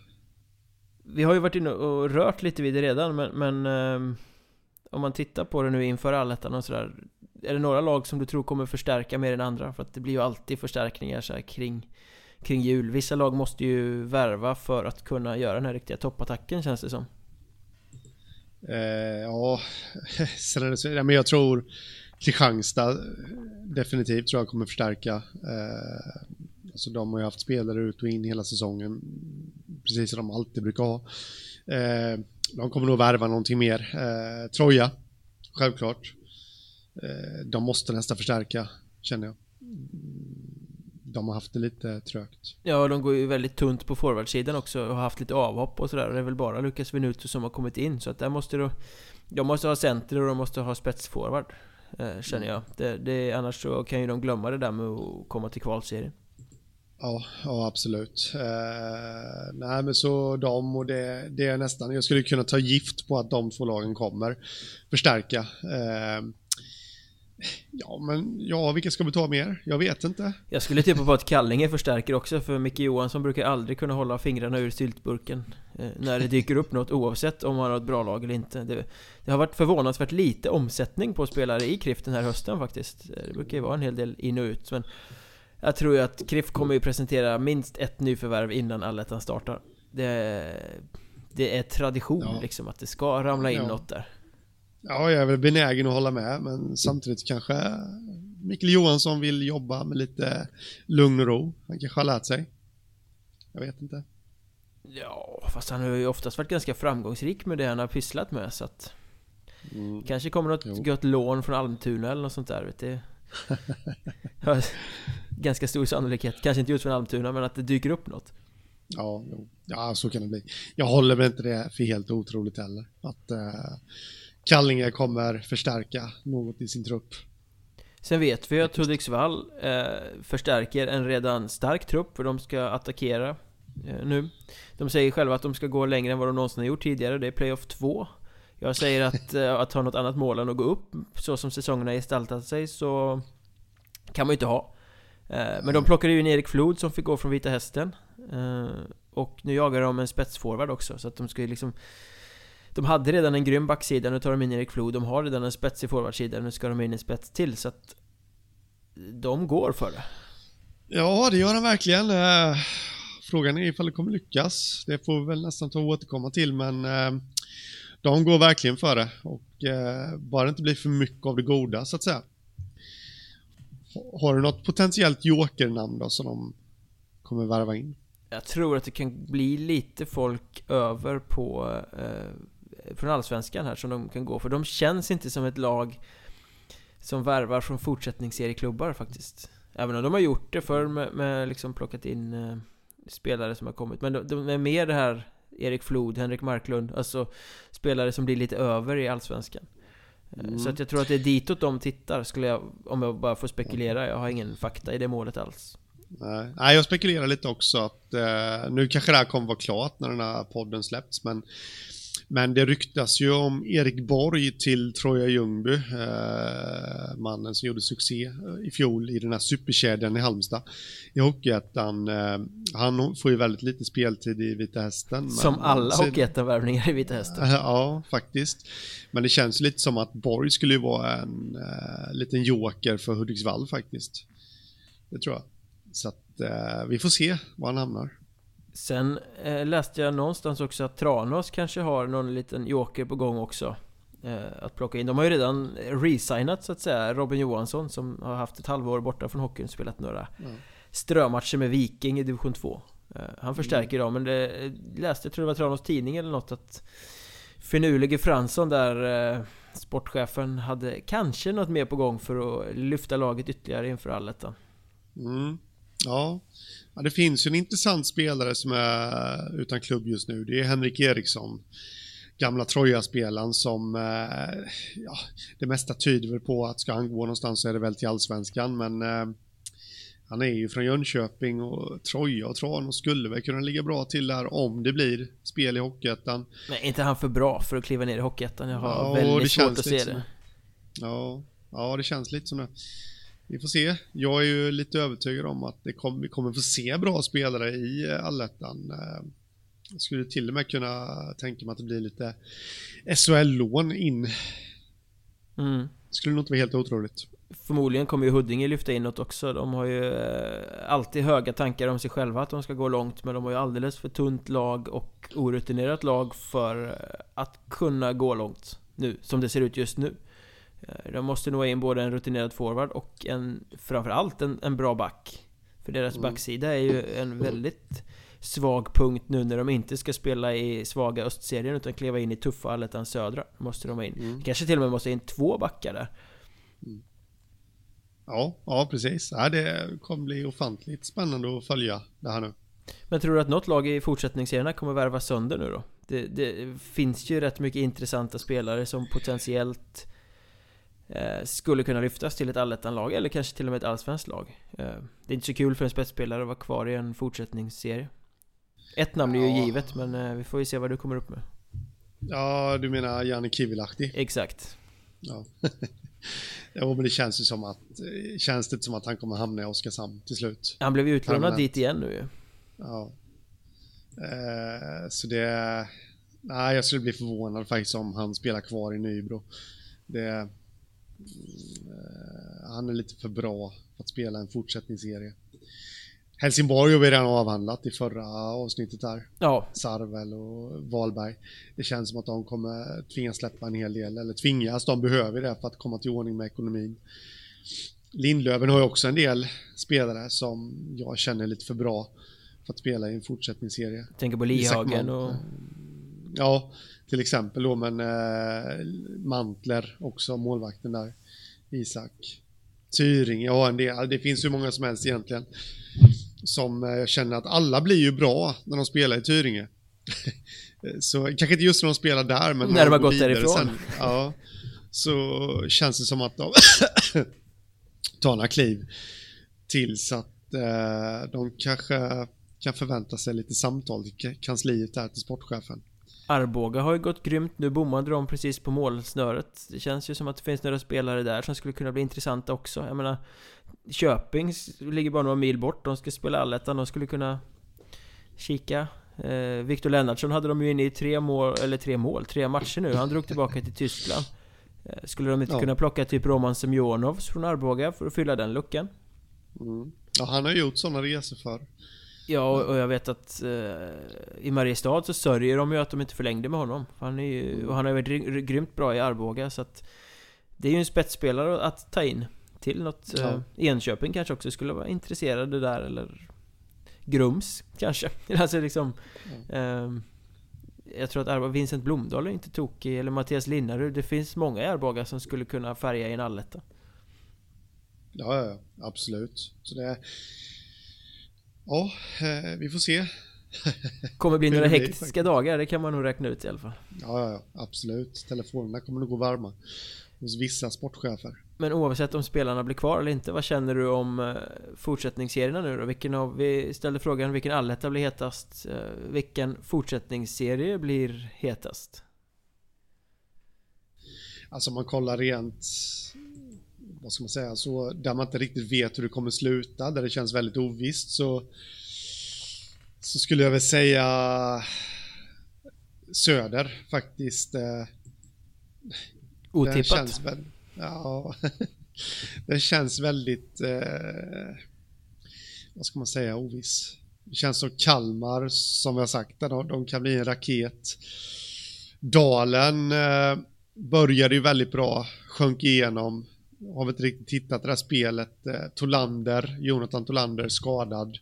Vi har ju varit inne och rört lite vid det redan men, men ehm, om man tittar på det nu inför allettan och sådär Är det några lag som du tror kommer förstärka mer än andra? För att det blir ju alltid förstärkningar så här kring Kring jul Vissa lag måste ju värva för att kunna göra den här riktiga toppattacken känns det som Eh, ja, <laughs> men jag tror Kristianstad eh, definitivt tror jag kommer förstärka. Eh, alltså de har ju haft spelare ut och in hela säsongen, precis som de alltid brukar ha. Eh, de kommer nog värva någonting mer. Eh, Troja, självklart. Eh, de måste nästan förstärka, känner jag. Mm, de har haft det lite trögt. Ja, de går ju väldigt tunt på forwardsidan också och har haft lite avhopp och sådär. Det är väl bara Lukas Venuto som har kommit in, så att där måste de... De måste ha center och de måste ha spetsforward. Eh, känner jag. Det, det, annars så kan ju de glömma det där med att komma till kvalserien. Ja, ja absolut. Eh, nej men så de och det, det är nästan, jag skulle kunna ta gift på att de två lagen kommer förstärka. Eh, ja men, ja vilka ska vi ta mer? Jag vet inte. Jag skulle tippa på att Kallinge förstärker också för Micke Johansson brukar aldrig kunna hålla fingrarna ur syltburken eh, När det dyker upp något oavsett om man har ett bra lag eller inte det, det, har varit förvånansvärt lite omsättning på spelare i Krift den här hösten faktiskt eh, Det brukar ju vara en hel del in och ut men jag tror ju att KRIF kommer ju presentera minst ett nyförvärv innan allettan startar. Det, det är tradition ja. liksom att det ska ramla in ja. något där. Ja, jag är väl benägen att hålla med, men samtidigt kanske Mikael Johansson vill jobba med lite lugn och ro. Han kanske har lärt sig. Jag vet inte. Ja, fast han har ju oftast varit ganska framgångsrik med det han har pysslat med så att... Mm. Kanske kommer något jo. gott lån från Almtuna eller något sånt där, vet du. <laughs> ganska stor sannolikhet. Kanske inte just från Almtuna, men att det dyker upp något. Ja, ja, så kan det bli. Jag håller väl inte det för helt otroligt heller. Att eh, Kallinge kommer förstärka något i sin trupp. Sen vet vi att Hudiksvall eh, förstärker en redan stark trupp, för de ska attackera eh, nu. De säger själva att de ska gå längre än vad de någonsin har gjort tidigare, det är Playoff 2. Jag säger att, eh, att ha något annat mål än att gå upp, så som säsongerna gestaltat sig, så kan man ju inte ha. Eh, men de plockade ju in Erik Flod som fick gå från Vita Hästen. Eh, och nu jagar de en spetsforward också så att de ska ju liksom De hade redan en grym backsida, nu tar de in Erik Flod. De har redan en spetsig forwardsida, nu ska de in en spets till så att De går för det. Ja, det gör de verkligen. Frågan är ifall det kommer lyckas. Det får vi väl nästan ta och återkomma till men de går verkligen för det och eh, bara det inte blir för mycket av det goda så att säga har du något potentiellt jokernamn då som de kommer värva in? Jag tror att det kan bli lite folk över på eh, från Allsvenskan här som de kan gå för. De känns inte som ett lag som värvar från fortsättningsserieklubbar faktiskt. Även om de har gjort det förr med, med liksom plockat in eh, spelare som har kommit. Men de, de, är mer det här Erik Flod, Henrik Marklund, alltså spelare som blir lite över i Allsvenskan. Mm. Så att jag tror att det är ditåt de tittar, skulle jag, om jag bara får spekulera. Jag har ingen fakta i det målet alls. Nej, Nej jag spekulerar lite också att eh, nu kanske det här kommer vara klart när den här podden släpps, men men det ryktas ju om Erik Borg till Troja Ljungby, eh, mannen som gjorde succé eh, i fjol i den här superkedjan i Halmstad i Hockeyettan. Eh, han får ju väldigt lite speltid i Vita Hästen. Som alla Hockeyettan-värvningar i Vita Hästen. Eh, ja, faktiskt. Men det känns lite som att Borg skulle ju vara en eh, liten joker för Hudiksvall faktiskt. Det tror jag. Så att eh, vi får se var han hamnar. Sen eh, läste jag någonstans också att Tranås kanske har någon liten joker på gång också eh, Att plocka in. De har ju redan resignat så att säga Robin Johansson som har haft ett halvår borta från hockeyn Spelat några mm. strömatcher med Viking i division 2 eh, Han förstärker mm. dem men det läste, jag tror det var Tranås tidning eller något att Finurlige Fransson där eh, Sportchefen hade kanske något mer på gång för att lyfta laget ytterligare inför allettan mm. Ja Ja, det finns ju en intressant spelare som är utan klubb just nu. Det är Henrik Eriksson. Gamla Troja-spelaren som, eh, ja, det mesta tyder väl på att ska han gå någonstans så är det väl till Allsvenskan, men eh, han är ju från Jönköping och Troja och Tranås skulle väl kunna ligga bra till där om det blir spel i Hockeyettan. Men är inte han för bra för att kliva ner i Hockeyettan? Jag har ja, väldigt svårt att se det. Ja, ja, det känns lite som det. Vi får se. Jag är ju lite övertygad om att det kom, vi kommer få se bra spelare i eh, allettan. Eh, jag skulle till och med kunna tänka mig att det blir lite SHL-lån in. Mm. Skulle nog inte vara helt otroligt. Förmodligen kommer ju Huddinge lyfta in något också De har ju eh, alltid höga tankar om sig själva att de ska gå långt Men de har ju alldeles för tunt lag och orutinerat lag för att kunna gå långt Nu, som det ser ut just nu De måste nog ha in både en rutinerad forward och en Framförallt en, en bra back För deras mm. backsida är ju en väldigt svag punkt nu när de inte ska spela i svaga östserien utan kliva in i tuffa allettan södra. Måste de ha in. Mm. Kanske till och med måste in två backar där. Mm. Ja, ja precis. Ja, det kommer bli ofantligt spännande att följa det här nu. Men tror du att något lag i fortsättningsserierna kommer värva sönder nu då? Det, det finns ju rätt mycket intressanta spelare som potentiellt eh, skulle kunna lyftas till ett allettan-lag eller kanske till och med ett allsvenskt lag. Eh, det är inte så kul för en spetsspelare att vara kvar i en fortsättningsserie. Ett namn är ju ja. givet, men eh, vi får ju se vad du kommer upp med. Ja, du menar Janne Kivilahti? Exakt. Ja. <laughs> ja, men det känns ju som att... Känns det som att han kommer hamna i Oskarshamn till slut? Han blev ju utlånad dit igen nu ju. Ja. Eh, så det... Nej, jag skulle bli förvånad faktiskt om han spelar kvar i Nybro. Det... Eh, han är lite för bra för att spela en fortsättningsserie. Helsingborg har vi redan avhandlat i förra avsnittet här. Ja. Sarvel och Valberg. Det känns som att de kommer tvingas släppa en hel del, eller tvingas, de behöver det för att komma till ordning med ekonomin. Lindlöven har ju också en del spelare som jag känner lite för bra för att spela i en fortsättningsserie. Tänker på Lihagen och... Ja, till exempel då, men eh, Mantler också, målvakten där. Isak. Tyring, ja en del. Det finns hur många som helst egentligen som jag känner att alla blir ju bra när de spelar i Tyringe. <laughs> så kanske inte just när de spelar där, men när de har gått därifrån. Sen, ja, så känns det som att de <coughs> tar några kliv tills att eh, de kanske kan förvänta sig lite samtal till kansliet där till sportchefen. Arboga har ju gått grymt. Nu, bommade de precis på målsnöret. Det känns ju som att det finns några spelare där som skulle kunna bli intressanta också. Jag menar Köping ligger bara några mil bort, de ska spela allettan, de skulle kunna Kika. Eh, Viktor Lennartsson hade de ju inne i tre mål, eller tre mål, tre matcher nu. Han drog tillbaka till Tyskland. Eh, Skulle de inte ja. kunna plocka typ Roman Semjonovs från Arboga för att fylla den luckan? Mm. Ja, han har gjort sådana resor för Ja, och jag vet att eh, i Mariestad så sörjer de ju att de inte förlängde med honom. Han är ju, och han har varit grymt bra i Arboga, så att det är ju en spetsspelare att ta in till något. Ja. Eh, Enköping kanske också skulle vara intresserade där, eller Grums kanske. <laughs> alltså liksom... Mm. Eh, jag tror att Arboga, Vincent Blomdahl är inte tokig, eller Mattias Linnarud. Det finns många i Arboga som skulle kunna färga i en alletta. Ja, ja, absolut. Så det Ja, eh, vi får se. kommer bli några hektiska dagar, det kan man nog räkna ut i alla fall. Ja, ja, absolut. Telefonerna kommer nog gå varma. Hos vissa sportchefer. Men oavsett om spelarna blir kvar eller inte, vad känner du om eh, fortsättningsserierna nu då? Vilken av, vi ställde frågan vilken alletta blir hetast? Eh, vilken fortsättningsserie blir hetast? Alltså om man kollar rent vad ska man säga, så där man inte riktigt vet hur det kommer sluta, där det känns väldigt ovisst så så skulle jag väl säga Söder faktiskt. Eh, Otippat? Känns väl, ja, <laughs> det känns väldigt, eh, vad ska man säga, oviss. Det känns som Kalmar, som har sagt, de, de kan bli en raket. Dalen eh, började ju väldigt bra, sjönk igenom, har vi inte riktigt tittat det där spelet. Eh, Tolander, Jonathan Tolander skadad.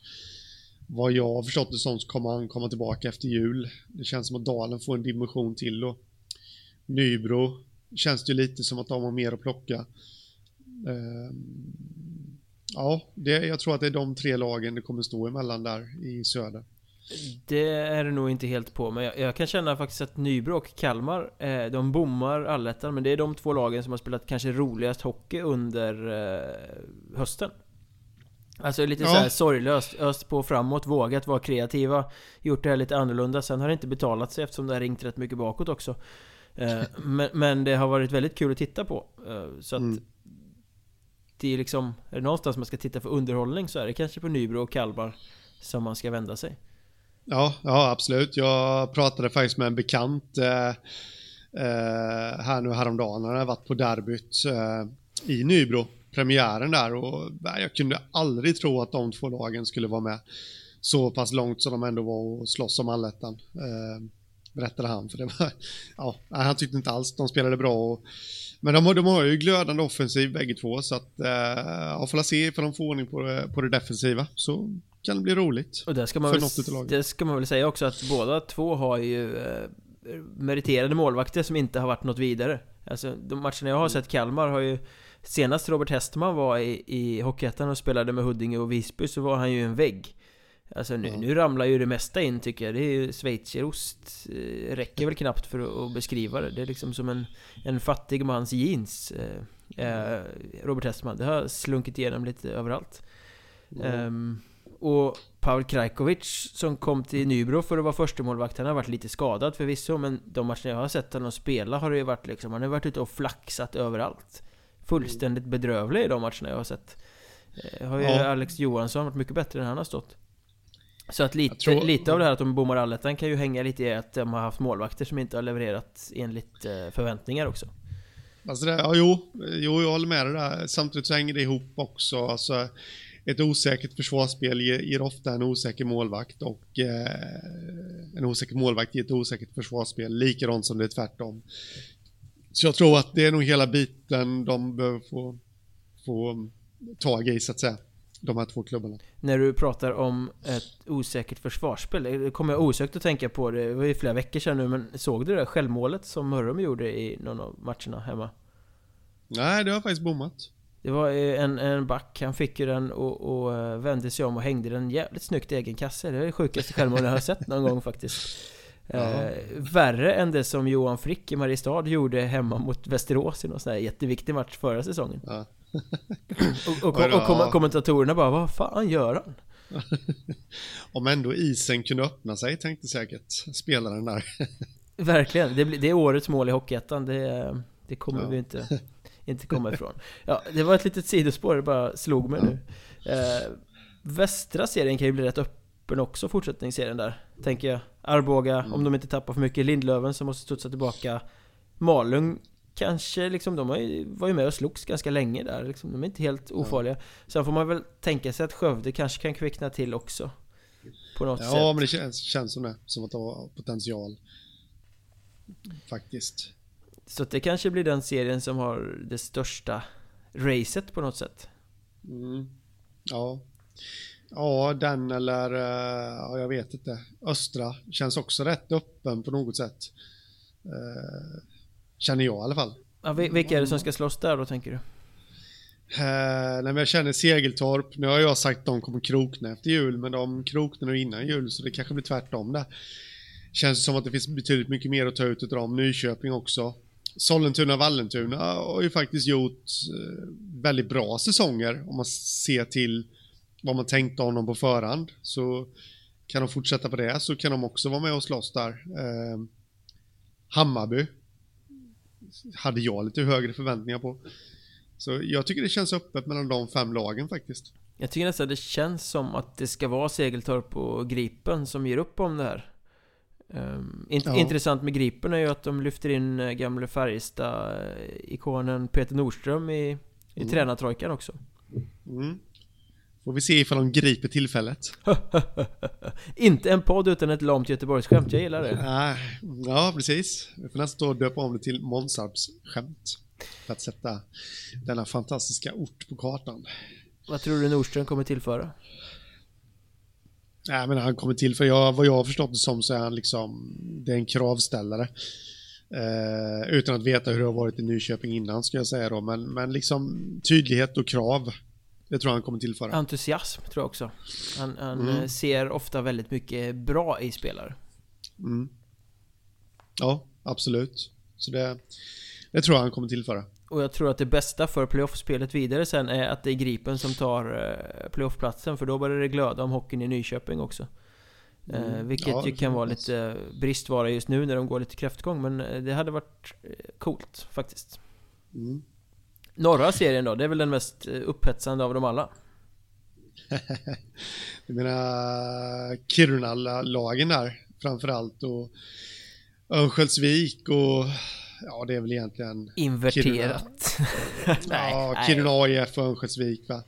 Vad jag har förstått det som så kommer han komma tillbaka efter jul. Det känns som att Dalen får en dimension till då. Nybro känns det lite som att de har mer att plocka. Eh, ja, det, jag tror att det är de tre lagen det kommer stå emellan där i söder. Det är det nog inte helt på, men jag, jag, kan känna faktiskt att Nybro och Kalmar, eh, de bommar allettan, men det är de två lagen som har spelat kanske roligast hockey under eh, hösten. Alltså lite ja. såhär sorglöst, öst på framåt, vågat vara kreativa, gjort det här lite annorlunda. Sen har det inte betalat sig eftersom det har ringt rätt mycket bakåt också. Eh, <laughs> men, men, det har varit väldigt kul att titta på. Eh, så att mm. det är liksom, är det någonstans man ska titta för underhållning så är det kanske på Nybro och Kalmar som man ska vända sig. Ja, ja absolut. Jag pratade faktiskt med en bekant eh, eh, här nu häromdagen. Han jag varit på derbyt eh, i Nybro. premiären där och nej, jag kunde aldrig tro att de två lagen skulle vara med så pass långt som de ändå var och slåss om allettan. Eh, berättade han, för det var, <laughs> ja, han tyckte inte alls de spelade bra. Och, men de, de har ju glödande offensiv bägge två, så att, eh, jag får se ifall de får ordning på det, på det defensiva. Så kan det bli roligt. Och det ska man, väl, det ska man väl säga också att båda två har ju eh, meriterade målvakter som inte har varit något vidare. Alltså de matcherna jag har sett Kalmar har ju Senast Robert Hestman var i, i Hockeyettan och spelade med Huddinge och Visby så var han ju en vägg. Alltså nu, mm. nu ramlar ju det mesta in tycker jag. Det är ju schweizerost. Eh, räcker väl knappt för att, beskriva det. Det är liksom som en, en fattig mans jeans. Eh, eh Robert Hestman. Det har slunkit igenom lite överallt. Mm. Um, och Paul Krajkovic som kom till Nybro för att vara förstemålvakt Han har varit lite skadad förvisso Men de matcher jag har sett honom spela har det ju varit liksom Han har varit ute och flaxat överallt Fullständigt bedrövlig i de matcherna jag har sett eh, Har ju ja. Alex Johansson varit mycket bättre än han har stått Så att lite, tror... lite av det här att de bommar allettan kan ju hänga lite i att de har haft målvakter som inte har levererat enligt eh, förväntningar också Alltså det, ja, jo, jo, jag håller med dig där. Samtidigt så hänger det ihop också. Alltså, ett osäkert försvarsspel ger, ger ofta en osäker målvakt och eh, en osäker målvakt ger ett osäkert försvarsspel, likadant som det är tvärtom. Så jag tror att det är nog hela biten de behöver få, få tag i så att säga. De här två klubbarna. När du pratar om ett osäkert försvarsspel, det kommer jag osökt att tänka på det. Det var ju flera veckor sedan nu, men såg du det där självmålet som Mörrum gjorde i någon av matcherna hemma? Nej, det har faktiskt bommat. Det var en, en back, han fick ju den och, och eh, vände sig om och hängde den jävligt snyggt i egen kasse. Det är det sjukaste självmål jag har sett någon gång faktiskt. <laughs> Eh, värre än det som Johan Frick i Mariestad gjorde hemma mot Västerås i någon sån här jätteviktig match förra säsongen. Ja. <laughs> och, och, och, och, kommentatorerna bara, vad fan gör han? <laughs> Om ändå isen kunde öppna sig tänkte säkert spelaren där. Verkligen, det, det är årets mål i Hockeyettan. Det, det kommer ja. vi inte inte komma ifrån. Ja, det var ett litet sidospår, det bara slog mig nu. Eh, västra serien kan ju bli rätt öppen också, fortsättningsserien där. Tänker jag. Arboga, mm. om de inte tappar för mycket. Lindlöven som måste studsa tillbaka. Malung kanske liksom, de var ju med och slogs ganska länge där. Liksom, de är inte helt ofarliga. Ja. Sen får man väl tänka sig att Skövde kanske kan kvickna till också. På något ja, sätt. Ja, men det känns, känns som det. Som att de har potential. Faktiskt. Så det kanske blir den serien som har det största racet på något sätt. Mm. Ja. Ja, den eller, eh, ja, jag vet inte. Östra känns också rätt öppen på något sätt. Eh, känner jag i alla fall. Ja, vilka är det som ska slåss där då, tänker du? Eh, nej, jag känner Segeltorp. Nu har jag sagt att de kommer krokna efter jul, men de kroknade innan jul, så det kanske blir tvärtom där. Känns som att det finns betydligt mycket mer att ta ut av dem. Nyköping också. Sollentuna-Vallentuna har ju faktiskt gjort eh, väldigt bra säsonger om man ser till vad man tänkte honom på förhand. Så kan de fortsätta på det så kan de också vara med och slåss där. Eh, Hammarby hade jag lite högre förväntningar på. Så jag tycker det känns öppet mellan de fem lagen faktiskt. Jag tycker nästan det känns som att det ska vara Segeltorp och Gripen som ger upp om det här. Um, int ja. Intressant med Gripen är ju att de lyfter in uh, gamle Färjestad-ikonen Peter Nordström i, i mm. tränartrojkan också. Mm. Får vi se ifall de griper tillfället. <laughs> Inte en podd utan ett lamt Göteborgsskämt, jag gillar det. ja, precis. Vi får nästan döpa om det till Månsarps skämt. För att sätta denna fantastiska ort på kartan. Vad tror du Nordström kommer tillföra? Nej, men han kommer till, för jag, vad jag har förstått det som så är han liksom, det är en kravställare. Eh, utan att veta hur det har varit i Nyköping innan ska jag säga då, men, men liksom tydlighet och krav. Det tror jag han kommer tillföra. Entusiasm tror jag också. Han, han mm. Eh, ser ofta väldigt mycket bra i spelare. Mm. Ja, absolut. Så det, det tror jag han kommer tillföra. Och jag tror att det bästa för playoff-spelet vidare sen är att det är Gripen som tar eh, playoff-platsen För då börjar det glöda om hockeyn i Nyköping också eh, mm. Vilket ja, ju kan vara lite bristvara just nu när de går lite kräftgång Men eh, det hade varit coolt faktiskt mm. Norra serien då, det är väl den mest upphetsande av dem alla? <laughs> du menar Kiruna-lagen där framförallt och Örnsköldsvik och ja det är väl egentligen... Inverterat. <laughs> nej, ja, Kiruna AIF och Örnsköldsvik va?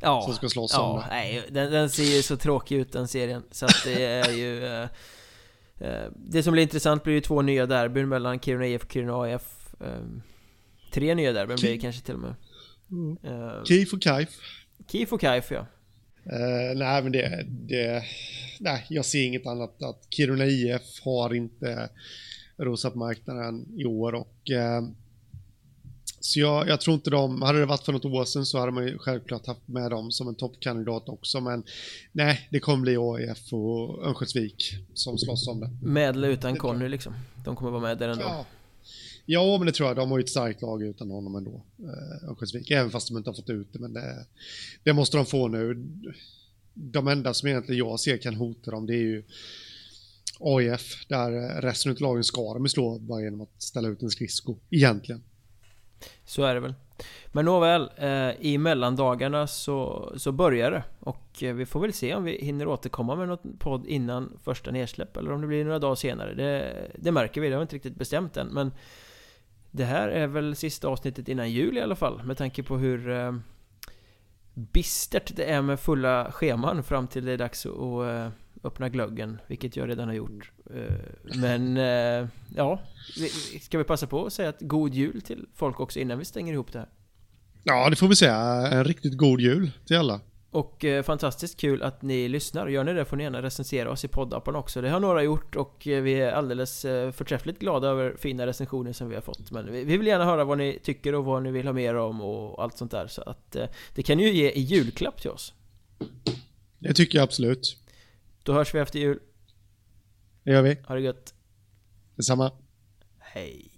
Ja, som ska slåss ja, om det. Nej, den, den ser ju så tråkig ut den serien. Så att det är ju... Eh, eh, det som blir intressant blir ju två nya derbyn mellan Kiruna IF och Kiruna AIF. Eh, tre nya derbyn blir det kanske till och med. Mm. Uh, Kif och Kaif. Kif och Kaif ja. Uh, nej men det, det, nej jag ser inget annat att Kiruna IF har inte rosat på marknaden i år och uh, så jag, jag, tror inte de, hade det varit för något år sedan så hade man ju självklart haft med dem som en toppkandidat också men nej, det kommer bli AIF och Örnsköldsvik som slåss om det. Med eller utan Conny liksom? De kommer vara med där ändå? Ja. Ja, men det tror jag. De har ju ett starkt lag utan honom ändå. Eh, Örnsköldsvik, även fast de inte har fått ut det. Men det, det, måste de få nu. De enda som egentligen jag ser kan hota dem, det är ju AIF, där eh, resten av lagen ska de slå bara genom att ställa ut en skridsko, egentligen. Så är det väl. Men nåväl, eh, i mellandagarna så, så börjar det. Och eh, vi får väl se om vi hinner återkomma med något podd innan första nedsläpp. Eller om det blir några dagar senare. Det, det märker vi, det har vi inte riktigt bestämt än. Men det här är väl sista avsnittet innan jul i alla fall. Med tanke på hur eh, bistert det är med fulla scheman fram till det är dags att eh, öppna glöggen, vilket jag redan har gjort. Eh, men eh, ja, ska vi passa på att säga att god jul till folk också innan vi stänger ihop det här? Ja, det får vi säga. En riktigt god jul till alla. Och eh, fantastiskt kul att ni lyssnar. Gör ni det får ni gärna recensera oss i poddappen också. Det har några gjort och vi är alldeles förträffligt glada över fina recensioner som vi har fått. Men vi, vi vill gärna höra vad ni tycker och vad ni vill ha mer om och allt sånt där. Så att det kan ni ju ge i julklapp till oss. Det tycker jag absolut. Då hörs vi efter jul. Det gör vi. Ha det gött. Detsamma. Hej.